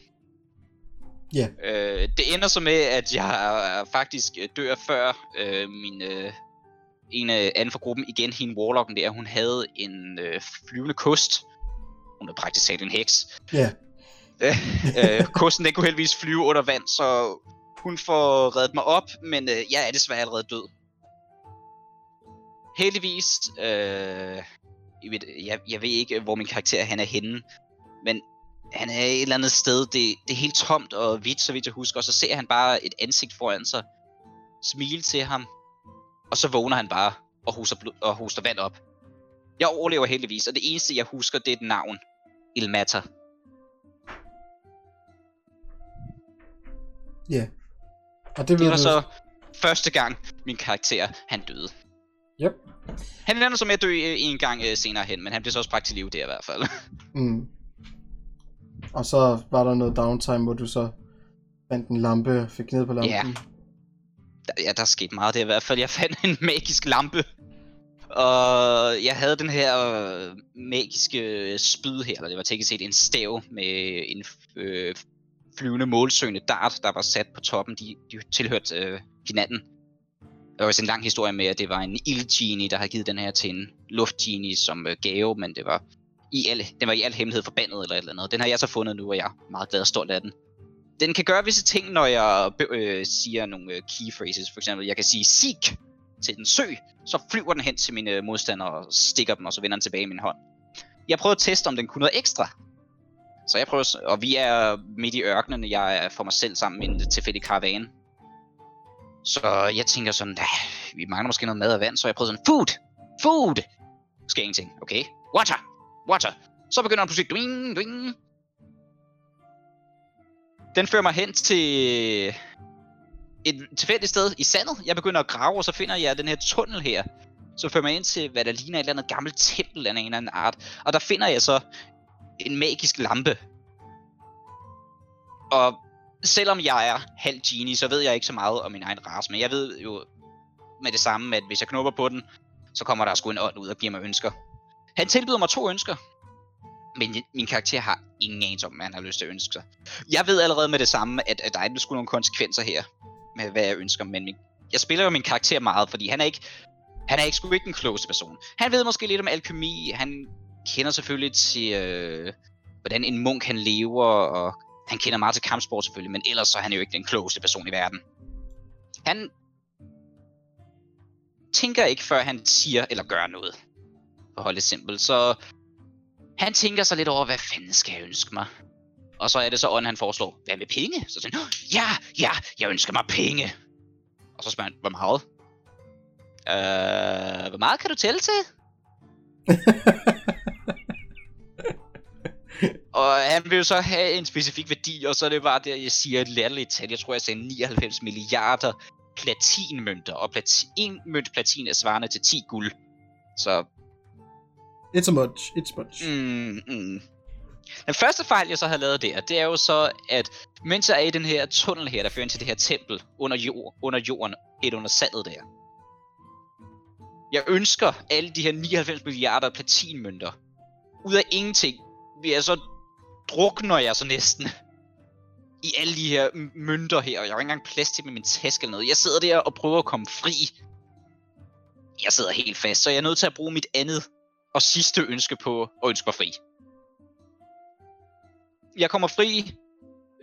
Ja. Yeah. Øh, det ender så med, at jeg faktisk dør før øh, min øh, en af anden for gruppen, igen hende Warlocken der, hun havde en øh, flyvende kost. Hun er praktisk talt en heks. Ja. Yeah. øh, kosten den kunne heldigvis flyve under vand, så hun får reddet mig op, men øh, jeg er desværre allerede død. Heldigvis, øh, jeg, ved, jeg, jeg ved ikke, hvor min karakter han er henne, men han er et eller andet sted, det, det er helt tomt og hvidt, så vidt jeg husker, og så ser han bare et ansigt foran sig, smile til ham, og så vågner han bare og hoster, blod, og hoster vand op. Jeg overlever heldigvis, og det eneste jeg husker, det er et navn. Ilmater. Ja. Yeah. Og det, det var du... så første gang, min karakter, han døde. Yep. Han ender så med at dø øh, en gang øh, senere hen, men han blev så også bragt til live der i hvert fald. mm. Og så var der noget downtime, hvor du så fandt en lampe fik ned på lampen. Ja. Ja, der skete meget det i hvert fald. Jeg fandt en magisk lampe. Og jeg havde den her øh, magiske øh, spyd her, eller det var teknisk set en stav med en øh, flyvende målsøgende dart, der var sat på toppen. De, de tilhørte øh, hinanden. Der var også en lang historie med, at det var en ildgenie, der havde givet den her til en luftgenie som øh, gave, men det var i al, den var i al hemmelighed forbandet eller et eller andet. Den har jeg så fundet nu, og jeg er meget glad og stolt af den. Den kan gøre visse ting, når jeg øh, siger nogle øh, key phrases. For eksempel, jeg kan sige seek til den sø, så flyver den hen til mine øh, modstandere og stikker dem, og så vender den tilbage i min hånd. Jeg prøver at teste, om den kunne noget ekstra. Så jeg prøver, og vi er midt i ørkenen, jeg er for mig selv sammen med en øh, tilfældig karavane. Så jeg tænker sådan, nah, vi mangler måske noget mad og vand, så jeg prøver sådan, food! Food! Sker ingenting, okay. Water! Water! Så begynder den pludselig, dwing, dwing. Den fører mig hen til et tilfældigt sted i sandet. Jeg begynder at grave, og så finder jeg den her tunnel her. Så fører mig ind til, hvad der ligner et eller andet gammelt tempel af en eller anden art. Og der finder jeg så en magisk lampe. Og selvom jeg er halv genie, så ved jeg ikke så meget om min egen race, men jeg ved jo med det samme, at hvis jeg knupper på den, så kommer der sgu en ånd ud og giver mig ønsker. Han tilbyder mig to ønsker, men min karakter har ingen anelse om, hvad han har lyst til at ønske sig. Jeg ved allerede med det samme, at, at der er sgu nogle konsekvenser her, med hvad jeg ønsker, men min, jeg spiller jo min karakter meget, fordi han er ikke, han er ikke sgu ikke en klogeste person. Han ved måske lidt om alkemi, han kender selvfølgelig til, øh, hvordan en munk han lever, og han kender meget til kampsport selvfølgelig, men ellers så er han jo ikke den klogeste person i verden. Han tænker ikke, før han siger eller gør noget. For at holde det simpelt. Så han tænker sig lidt over, hvad fanden skal jeg ønske mig? Og så er det så ånd, han foreslår, hvad med penge? Så han, ja, ja, jeg ønsker mig penge. Og så spørger han, hvor meget? Øh, hvor meget kan du tælle til? og han vil jo så have en specifik værdi, og så er det bare der, jeg siger et latterligt tal. Jeg tror, jeg sagde 99 milliarder platinmønter, og plati- en mønt platin er svarende til 10 guld. Så... It's a much, it's much. Mm, mm. Den første fejl, jeg så havde lavet der, det er jo så, at mens jeg er i den her tunnel her, der fører ind til det her tempel under, jord, under jorden, helt under sandet der. Jeg ønsker alle de her 99 milliarder platinmønter. Ud af ingenting vil jeg så drukner jeg så næsten i alle de her mønter her, og jeg har ikke engang plads til med min taske eller noget. Jeg sidder der og prøver at komme fri. Jeg sidder helt fast, så jeg er nødt til at bruge mit andet og sidste ønske på at ønske mig fri. Jeg kommer fri,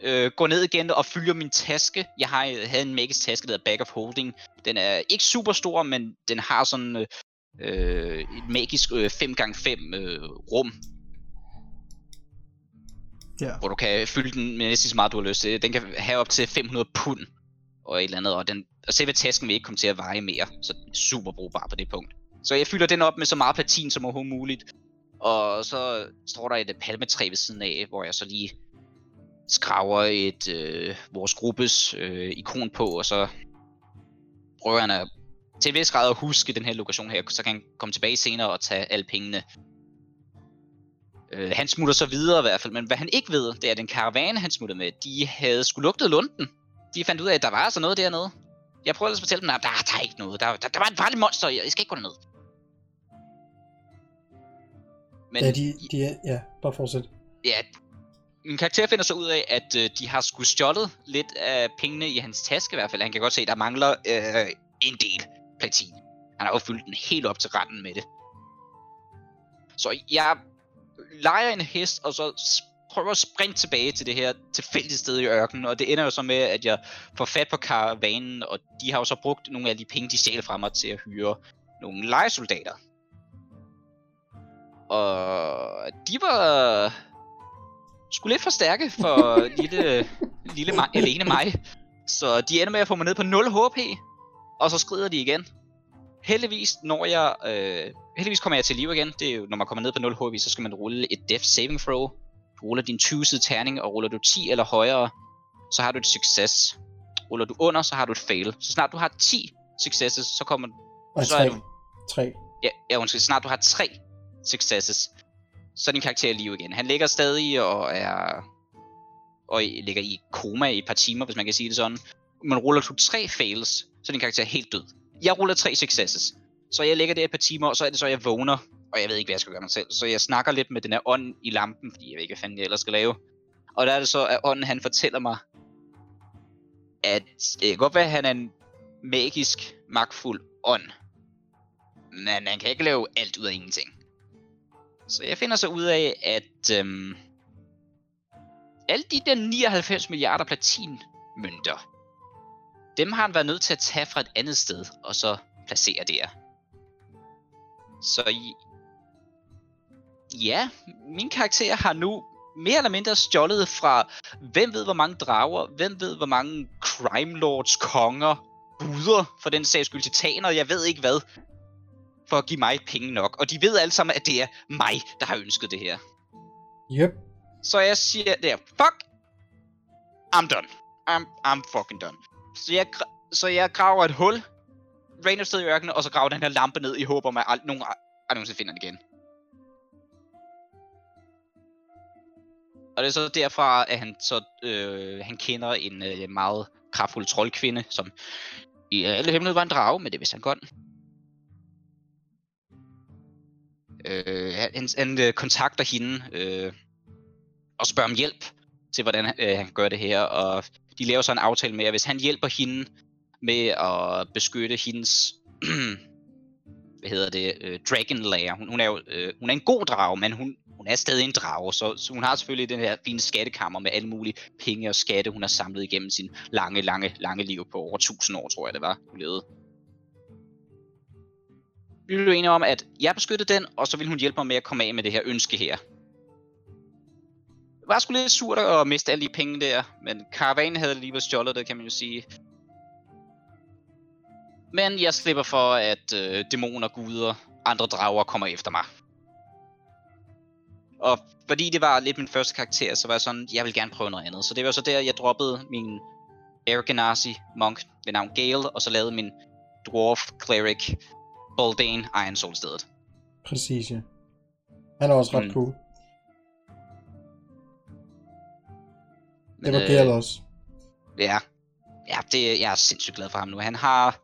øh, går ned igen og fylder min taske. Jeg har øh, havde en magisk taske, der hedder Bag of Holding. Den er ikke super stor, men den har sådan øh, øh et magisk øh, 5x5 øh, rum, Ja. Hvor du kan fylde den med næsten så meget, du har lyst til. Den kan have op til 500 pund og et eller andet, og, den, og selve tasken vil ikke komme til at veje mere, så er super brugbar på det punkt. Så jeg fylder den op med så meget platin som overhovedet muligt. Og så står der et palmetræ ved siden af, hvor jeg så lige skraver et øh, vores gruppes øh, ikon på, og så prøver han at til en vis grad at huske den her lokation her, så kan han komme tilbage senere og tage alle pengene. Øh, han smutter så videre i hvert fald, men hvad han ikke ved, det er, at den karavane, han smuttede med, de havde skulle lugtet lunden. De fandt ud af, at der var altså noget dernede. Jeg prøvede at fortælle dem, at der, der er ikke noget. Der, der, der var et farligt monster, jeg skal ikke gå derned. Men, ja, de, de er, ja, bare fortsæt. Ja, min karakter finder så ud af, at øh, de har skulle stjålet lidt af pengene i hans taske i hvert fald. Han kan godt se, at der mangler øh, en del platin. Han har jo fyldt den helt op til randen med det. Så jeg leger en hest, og så prøver at springe tilbage til det her tilfældige sted i ørkenen, og det ender jo så med, at jeg får fat på karavanen, og de har jo så brugt nogle af de penge, de stjæler fra mig til at hyre nogle legesoldater. Og de var sgu lidt for stærke for lille, lille mig, alene mig. Så de ender med at få mig ned på 0 HP, og så skrider de igen. Heldigvis, når jeg, øh, heldigvis kommer jeg til liv igen. Det er jo, når man kommer ned på 0 HP, så skal man rulle et Death Saving Throw. Du ruller din 20 terning, og ruller du 10 eller højere, så har du et succes. Ruller du under, så har du et fail. Så snart du har 10 successes, så kommer og så 3. er du... 3. Ja, ja, undskyld. Snart du har 3 successes, så er din karakter i live igen. Han ligger stadig og er og ligger i koma i et par timer, hvis man kan sige det sådan. Men ruller du tre fails, så er din karakter helt død. Jeg ruller tre successes. Så jeg ligger der et par timer, og så er det så, jeg vågner, og jeg ved ikke, hvad jeg skal gøre mig selv. Så jeg snakker lidt med den her ånd i lampen, fordi jeg ved ikke, hvad fanden jeg ellers skal lave. Og der er det så, at ånden han fortæller mig, at det kan godt være, at han er en magisk, magtfuld ånd. Men han kan ikke lave alt ud af ingenting. Så jeg finder så ud af, at øhm, alle de der 99 milliarder platinmønter, dem har han været nødt til at tage fra et andet sted, og så placere der. Så i, ja, min karakter har nu mere eller mindre stjålet fra, hvem ved hvor mange drager, hvem ved hvor mange crime lords, konger, buder, for den sags skyld titaner, jeg ved ikke hvad, for at give mig penge nok. Og de ved alle sammen, at det er mig, der har ønsket det her. Yep. Så jeg siger der, fuck, I'm done. I'm, I'm fucking done. Så jeg, så jeg graver et hul, random sted i ørkenen, og så graver den her lampe ned i håb om, at ald- nogen aldrig nogensinde finder den igen. Og det er så derfra, at han så øh, han kender en øh, meget kraftfuld troldkvinde, som i alle hemmeligheder var en drage, men det vidste han godt. Øh, han, han øh, kontakter hende øh, og spørger om hjælp til, hvordan øh, han gør det her. Og de laver så en aftale med, at hvis han hjælper hende med at beskytte hendes hvad hedder det, øh, Dragon Lair. Hun, hun, er jo, øh, hun er en god drage, men hun, hun er stadig en drage, så, så hun har selvfølgelig den her fine skattekammer med alle mulige penge og skatte, hun har samlet igennem sin lange, lange, lange liv på over 1000 år, tror jeg det var, hun levede vi blev enige om, at jeg beskyttede den, og så ville hun hjælpe mig med at komme af med det her ønske her. Det var sgu lidt surt at miste alle de penge der, men karavanen havde alligevel stjålet det, kan man jo sige. Men jeg slipper for, at øh, dæmoner, guder, andre drager kommer efter mig. Og fordi det var lidt min første karakter, så var jeg sådan, jeg vil gerne prøve noget andet. Så det var så der, jeg droppede min Arroganasi monk ved navn Gale, og så lavede min Dwarf Cleric Baldane Iron Soul stedet. Præcis, ja. Han er også ret mm. cool. Men, det var Gale øh, også. Ja. Ja, det, jeg er sindssygt glad for ham nu. Han har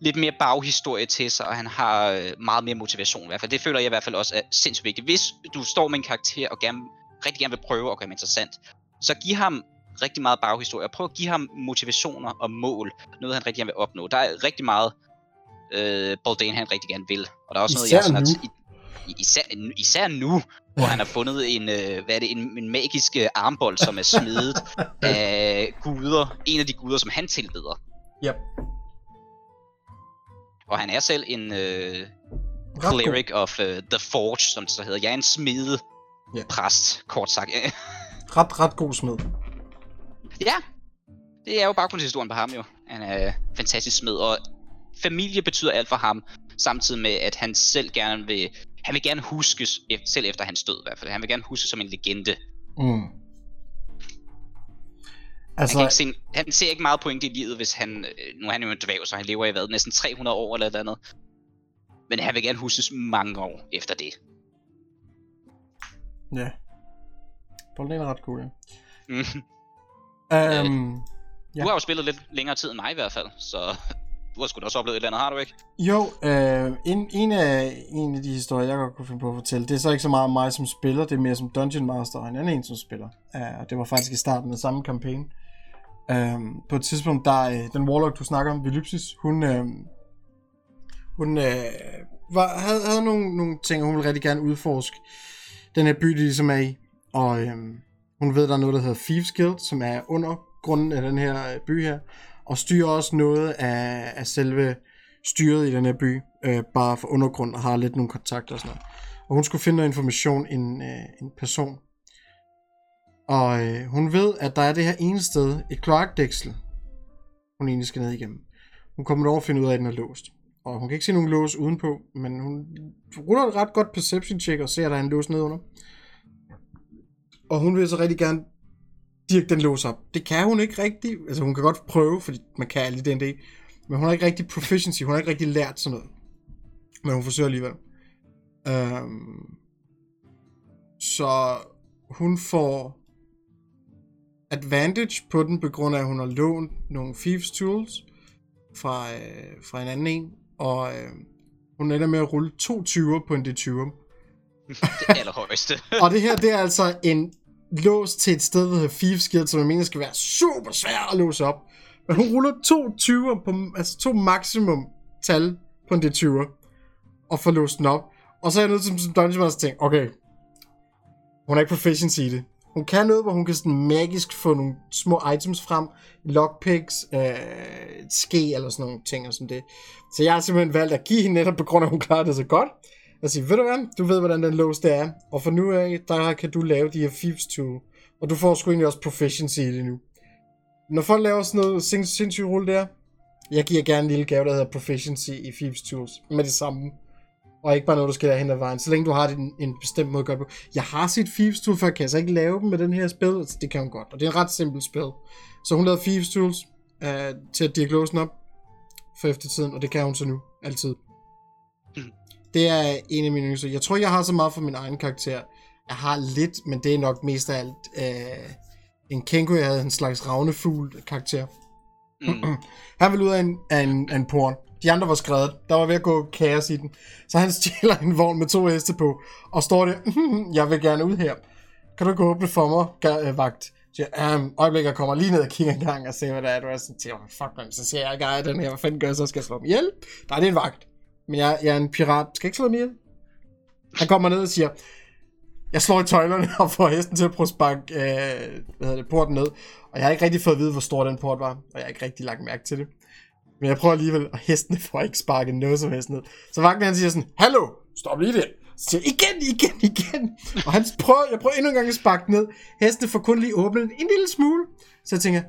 lidt mere baghistorie til sig, og han har øh, meget mere motivation i hvert fald. Det føler jeg i hvert fald også er sindssygt vigtigt. Hvis du står med en karakter og gerne, rigtig gerne vil prøve at gøre ham interessant, så giv ham rigtig meget baghistorie, og prøv at give ham motivationer og mål, noget han rigtig gerne vil opnå. Der er rigtig meget øh, Baldane han rigtig gerne vil. Og der er også især noget, jeg sådan, nu. I, især, især nu, hvor han har fundet en, øh, hvad er det, en, en magisk øh, armbold, som er smidet af guder. En af de guder, som han tilbeder. Yep. Og han er selv en øh, cleric of uh, the forge, som det så hedder. Jeg er en smede yeah. præst, kort sagt. ret, ret god smed. Ja, det er jo baggrundshistorien på ham jo. Han er fantastisk smed, og familie betyder alt for ham. samtidig med, at han selv gerne vil, han vil gerne huskes, selv efter hans død i hvert fald, han vil gerne huskes som en legende. Mm. Altså, han, se, han ser ikke meget point i livet, hvis han, øh, nu er han jo en dværg, så han lever i hvad, næsten 300 år eller et andet. Men han vil gerne huskes mange år efter det. Ja. Bolden er ret cool, ja. Mm. Um, ja. Du har jo spillet lidt længere tid end mig i hvert fald, så du har sgu da også oplevet et eller andet, har du ikke? Jo, øh, en, en, af, en af de historier, jeg godt kunne finde på at fortælle, det er så ikke så meget mig som spiller, det er mere som Dungeon Master og en anden en som spiller. Uh, og det var faktisk i starten af samme kampagne. Uh, øh, på et tidspunkt, der uh, den Warlock, du snakker om, Vilypsis, hun, uh, hun uh, var, havde, havde nogle, nogle ting, hun ville rigtig gerne udforske den her by, de ligesom er i. Og uh, hun ved, der er noget, der hedder Thieves Guild, som er under grunden af den her by her og styrer også noget af, af selve styret i den her by, øh, bare for undergrund og har lidt nogle kontakter og sådan noget. Og hun skulle finde noget information en, øh, en person. Og øh, hun ved, at der er det her ene sted, et kloakdæksel, hun egentlig skal ned igennem. Hun kommer over og finder ud af, at den er låst. Og hun kan ikke se nogen lås udenpå, men hun ruller et ret godt perception check og ser, at der er en lås nedenunder. Og hun vil så rigtig gerne dirke den lås op. Det kan hun ikke rigtig. Altså hun kan godt prøve, fordi man kan alt i D&D. Men hun har ikke rigtig proficiency. Hun har ikke rigtig lært sådan noget. Men hun forsøger alligevel. Um, så hun får advantage på den, på grund af, at hun har lånt nogle thieves tools fra, øh, fra en anden en. Og øh, hun ender med at rulle to 20'er på en D20'er. Det allerhøjeste. og det her, det er altså en låst til et sted, der hedder Thieves Guild, som jeg mener skal være super svært at låse op. Men hun ruller to 20'er, på, altså to maksimum tal på en D20'er, og får låst den op. Og så er jeg nødt til som Dungeon Master tænke, okay, hun er ikke proficiency i det. Hun kan noget, hvor hun kan sådan magisk få nogle små items frem, lockpicks, øh, et ske eller sådan nogle ting og sådan det. Så jeg har simpelthen valgt at give hende netop på grund af, at hun klarer det så godt og sige, ved du hvad, du ved, hvordan den lås det er, og for nu af, der kan du lave de her thieves tool, og du får sgu egentlig også proficiency i det nu. Når folk laver sådan noget sind- sindssygt rulle der, jeg giver gerne en lille gave, der hedder proficiency i thieves tools, med det samme. Og ikke bare noget, du skal hen ad vejen, så længe du har det en, en bestemt måde at gøre på. Jeg har set Thieves Tools, for jeg kan ikke lave dem med den her spil, altså, det kan hun godt, og det er en ret simpel spil. Så hun lavede Thieves Tools øh, til at låsen op for eftertiden, og det kan hun så nu, altid. Det er en af mine yndlings. Jeg tror, jeg har så meget for min egen karakter. Jeg har lidt, men det er nok mest af alt øh, en Kenko, jeg havde en slags ravnefugl karakter. Mm. han ville ud af en, af, en, af en porn. De andre var skrevet. Der var ved at gå kaos i den. Så han stjæler en vogn med to heste på, og står der, jeg vil gerne ud her. Kan du gå åbne for mig, øh, vagt? Så jeg, um, øjeblik, jeg kommer lige ned og kigger en gang og ser, hvad der er. Du er sådan, fuck man, så ser jeg ikke den her, hvad fanden gør jeg så? Skal jeg slå dem ihjel? Der er det en vagt. Men jeg, jeg er en pirat. Skal jeg ikke slå mig ihjel? Han kommer ned og siger, jeg slår i tøjlerne og får hesten til at prøve at sparke øh, hvad hedder det, porten ned. Og jeg har ikke rigtig fået at vide, hvor stor den port var. Og jeg har ikke rigtig lagt mærke til det. Men jeg prøver alligevel, og hesten får ikke sparket noget som helst ned. Så vagten han siger sådan, Hallo, stop lige der. Så siger igen, igen, igen. Og han prøver, jeg prøver endnu en gang at sparke ned. Hesten får kun lige åbnet en lille smule. Så jeg tænker,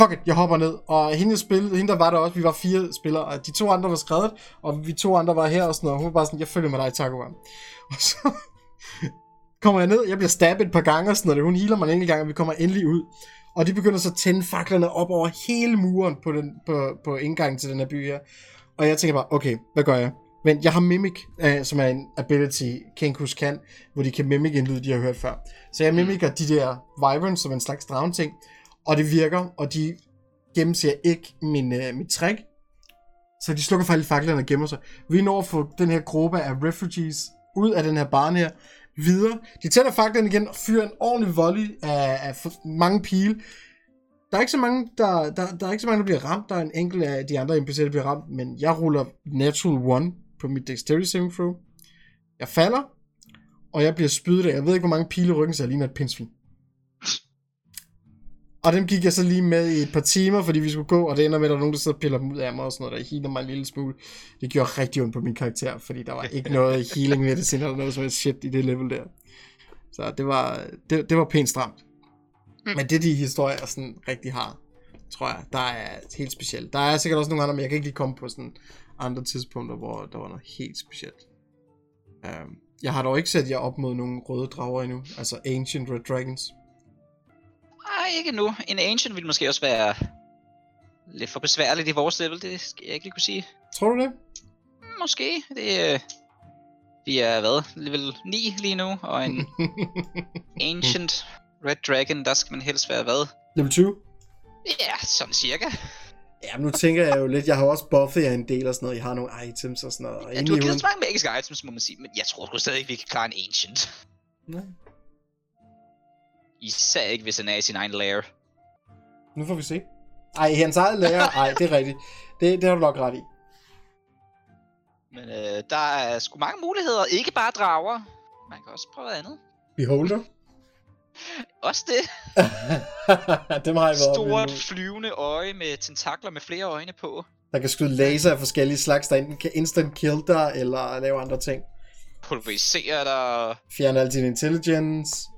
fuck it, jeg hopper ned. Og hende, spillede, hende der var der også, vi var fire spillere, og de to andre var skrevet, og vi to andre var her og sådan noget. Og hun var bare sådan, jeg følger med dig, Taco Og så kommer jeg ned, jeg bliver stabbet et par gange og sådan noget. Hun healer mig en enkelt gang, og vi kommer endelig ud. Og de begynder så at tænde faklerne op over hele muren på, den, på, på indgangen til den her by her. Og jeg tænker bare, okay, hvad gør jeg? Men jeg har Mimic, øh, som er en ability, Kenkus kan, hvor de kan mimic en lyd, de har hørt før. Så jeg mimicker de der vibrants som en slags dragen ting, og det virker, og de gennemser ikke min, øh, mit trick. Så de slukker faktisk faklerne og gemmer sig. Vi når at få den her gruppe af refugees ud af den her barn her, videre. De tænder faklerne igen og fyrer en ordentlig volley af, af mange pile. Der er ikke så mange, der, der, der er ikke så mange, der bliver ramt. Der er en enkelt af de andre NPC'er, der bliver ramt, men jeg ruller natural 1 på mit dexterity saving throw. Jeg falder, og jeg bliver spydet af. Jeg ved ikke, hvor mange pile i ryggen, så jeg ligner et pindsvin. Og dem gik jeg så lige med i et par timer, fordi vi skulle gå, og det ender med, at der er nogen, der sidder og piller dem ud af mig og sådan noget, der healer mig en lille smule. Det gjorde rigtig ondt på min karakter, fordi der var ikke noget healing medicine eller noget som shit i det level der. Så det var, det, det var pænt stramt. Mm. Men det de historier sådan rigtig har, tror jeg, der er helt specielt. Der er sikkert også nogle andre, men jeg kan ikke lige komme på sådan andre tidspunkter, hvor der var noget helt specielt. Um, jeg har dog ikke set jer op mod nogle røde drager endnu, altså Ancient Red Dragons. Ikke nu. En Ancient ville måske også være lidt for besværligt i vores level, det skal jeg ikke lige kunne sige. Tror du det? Måske. Det, øh, vi er hvad? Level 9 lige nu, og en Ancient Red Dragon, der skal man helst være hvad? Level 20? Ja, sådan cirka. Ja, men nu tænker jeg jo lidt, jeg har også buffet jer en del og sådan noget, jeg har nogle items og sådan noget. Og ja, du har givet så mange magiske items, må man sige, men jeg tror sgu stadig vi kan klare en Ancient. Nej. Især ikke, hvis han er i sin egen lair. Nu får vi se. Ej, hans eget lair, ej, det er rigtigt. Det, det har du nok ret i. Men øh, der er sgu mange muligheder, ikke bare drager. Man kan også prøve andet. Beholder? Også det. Dem har jeg været Stort flyvende øje med tentakler med flere øjne på. Der kan skyde laser af forskellige slags, der enten kan instant kill dig, eller lave andre ting. Pulverisere dig. Fjerne al din intelligence.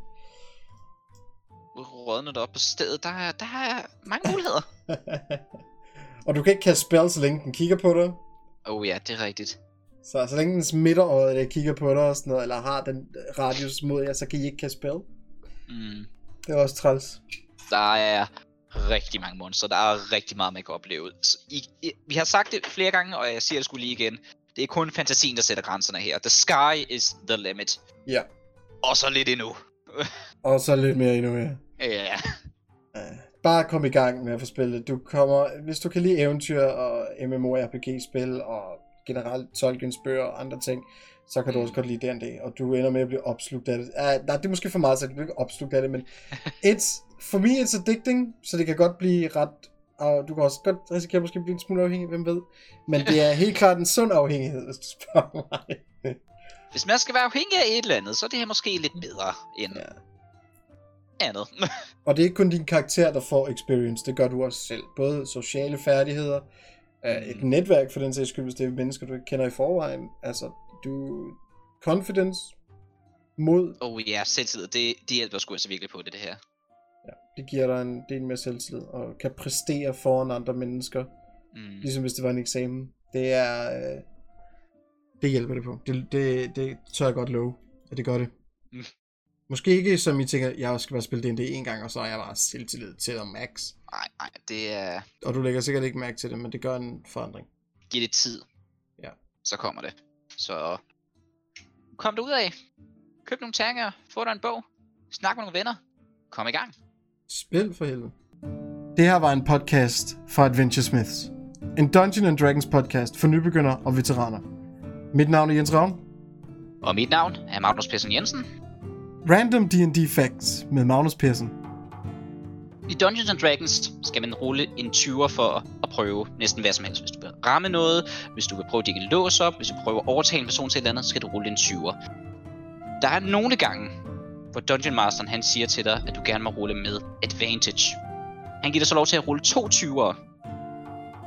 Rådne op på stedet. Der er, der er mange muligheder. og du kan ikke kaste spell, så længe den kigger på dig. Oh ja, det er rigtigt. Så, så længe den smitter og der kigger på dig og sådan noget, eller har den radius mod jer, så kan I ikke kaste spell. Mm. Det er også træls. Der er rigtig mange monster. Der er rigtig meget, man kan opleve. Så I, I, vi har sagt det flere gange, og jeg siger det skulle lige igen. Det er kun fantasien, der sætter grænserne her. The sky is the limit. Ja. Og så lidt endnu. og så lidt mere endnu, ja. Ja. Bare kom i gang med at få spillet. Du kommer, hvis du kan lide eventyr og MMORPG-spil og generelt Tolkien's bøger og andre ting, så kan du også godt lide D&D, og du ender med at blive opslugt af det. Uh, nej, det er måske for meget, så du bliver ikke opslugt af det, men it's, for me it's addicting, så det kan godt blive ret, og du kan også godt risikere måske at blive en smule afhængig, hvem ved. Men det er helt klart en sund afhængighed, hvis du spørger mig. Hvis man skal være afhængig af et eller andet, så er det her måske lidt bedre end ja. andet. og det er ikke kun din karakter, der får experience, det gør du også selv. Både sociale færdigheder, uh, et netværk for den sags skyld, hvis det er mennesker, du ikke kender i forvejen. Altså, du... Confidence. Mod. Oh ja, selvtillid. Det, det hjælper sgu altså virkelig på det, det her. Ja, det giver dig en del mere selvtillid, og kan præstere foran andre mennesker. Mm. Ligesom hvis det var en eksamen. Det er... Øh, det hjælper det på. Det, det, det tør jeg godt love, at det gør det. Mm. Måske ikke som I tænker, jeg skal bare spille D&D en gang, og så er jeg bare selvtillid til at max. Nej, nej, det er... Og du lægger sikkert ikke mærke til det, men det gør en forandring. Giv det tid. Ja. Så kommer det. Så kom ud af. Køb nogle terninger, få dig en bog, snak med nogle venner, kom i gang. Spil for helvede. Det her var en podcast fra Adventure Smiths. En Dungeon and Dragons podcast for nybegyndere og veteraner. Mit navn er Jens Ravn. Og mit navn er Magnus Persson Jensen. Random D&D Facts med Magnus Persson. I Dungeons and Dragons skal man rulle en 20'er for at prøve næsten hvad som helst. Hvis du vil ramme noget, hvis du vil prøve at dække en lås op, hvis du prøver at overtage en person til et eller andet, skal du rulle en 20'er. Der er nogle gange, hvor Dungeon Masteren han siger til dig, at du gerne må rulle med advantage. Han giver dig så lov til at rulle to 20'er,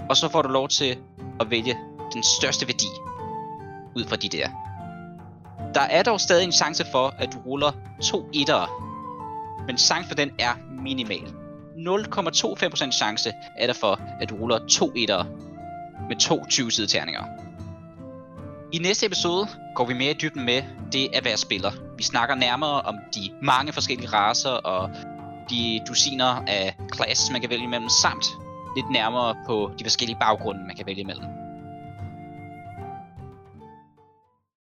og så får du lov til at vælge den største værdi ud fra de der. Der er dog stadig en chance for, at du ruller to ettere, men chancen for den er minimal. 0,25% chance er der for, at du ruller to etter med to 20 side terninger. I næste episode går vi mere i dybden med det at være spiller. Vi snakker nærmere om de mange forskellige raser og de dusiner af klasser, man kan vælge imellem, samt lidt nærmere på de forskellige baggrunde, man kan vælge imellem.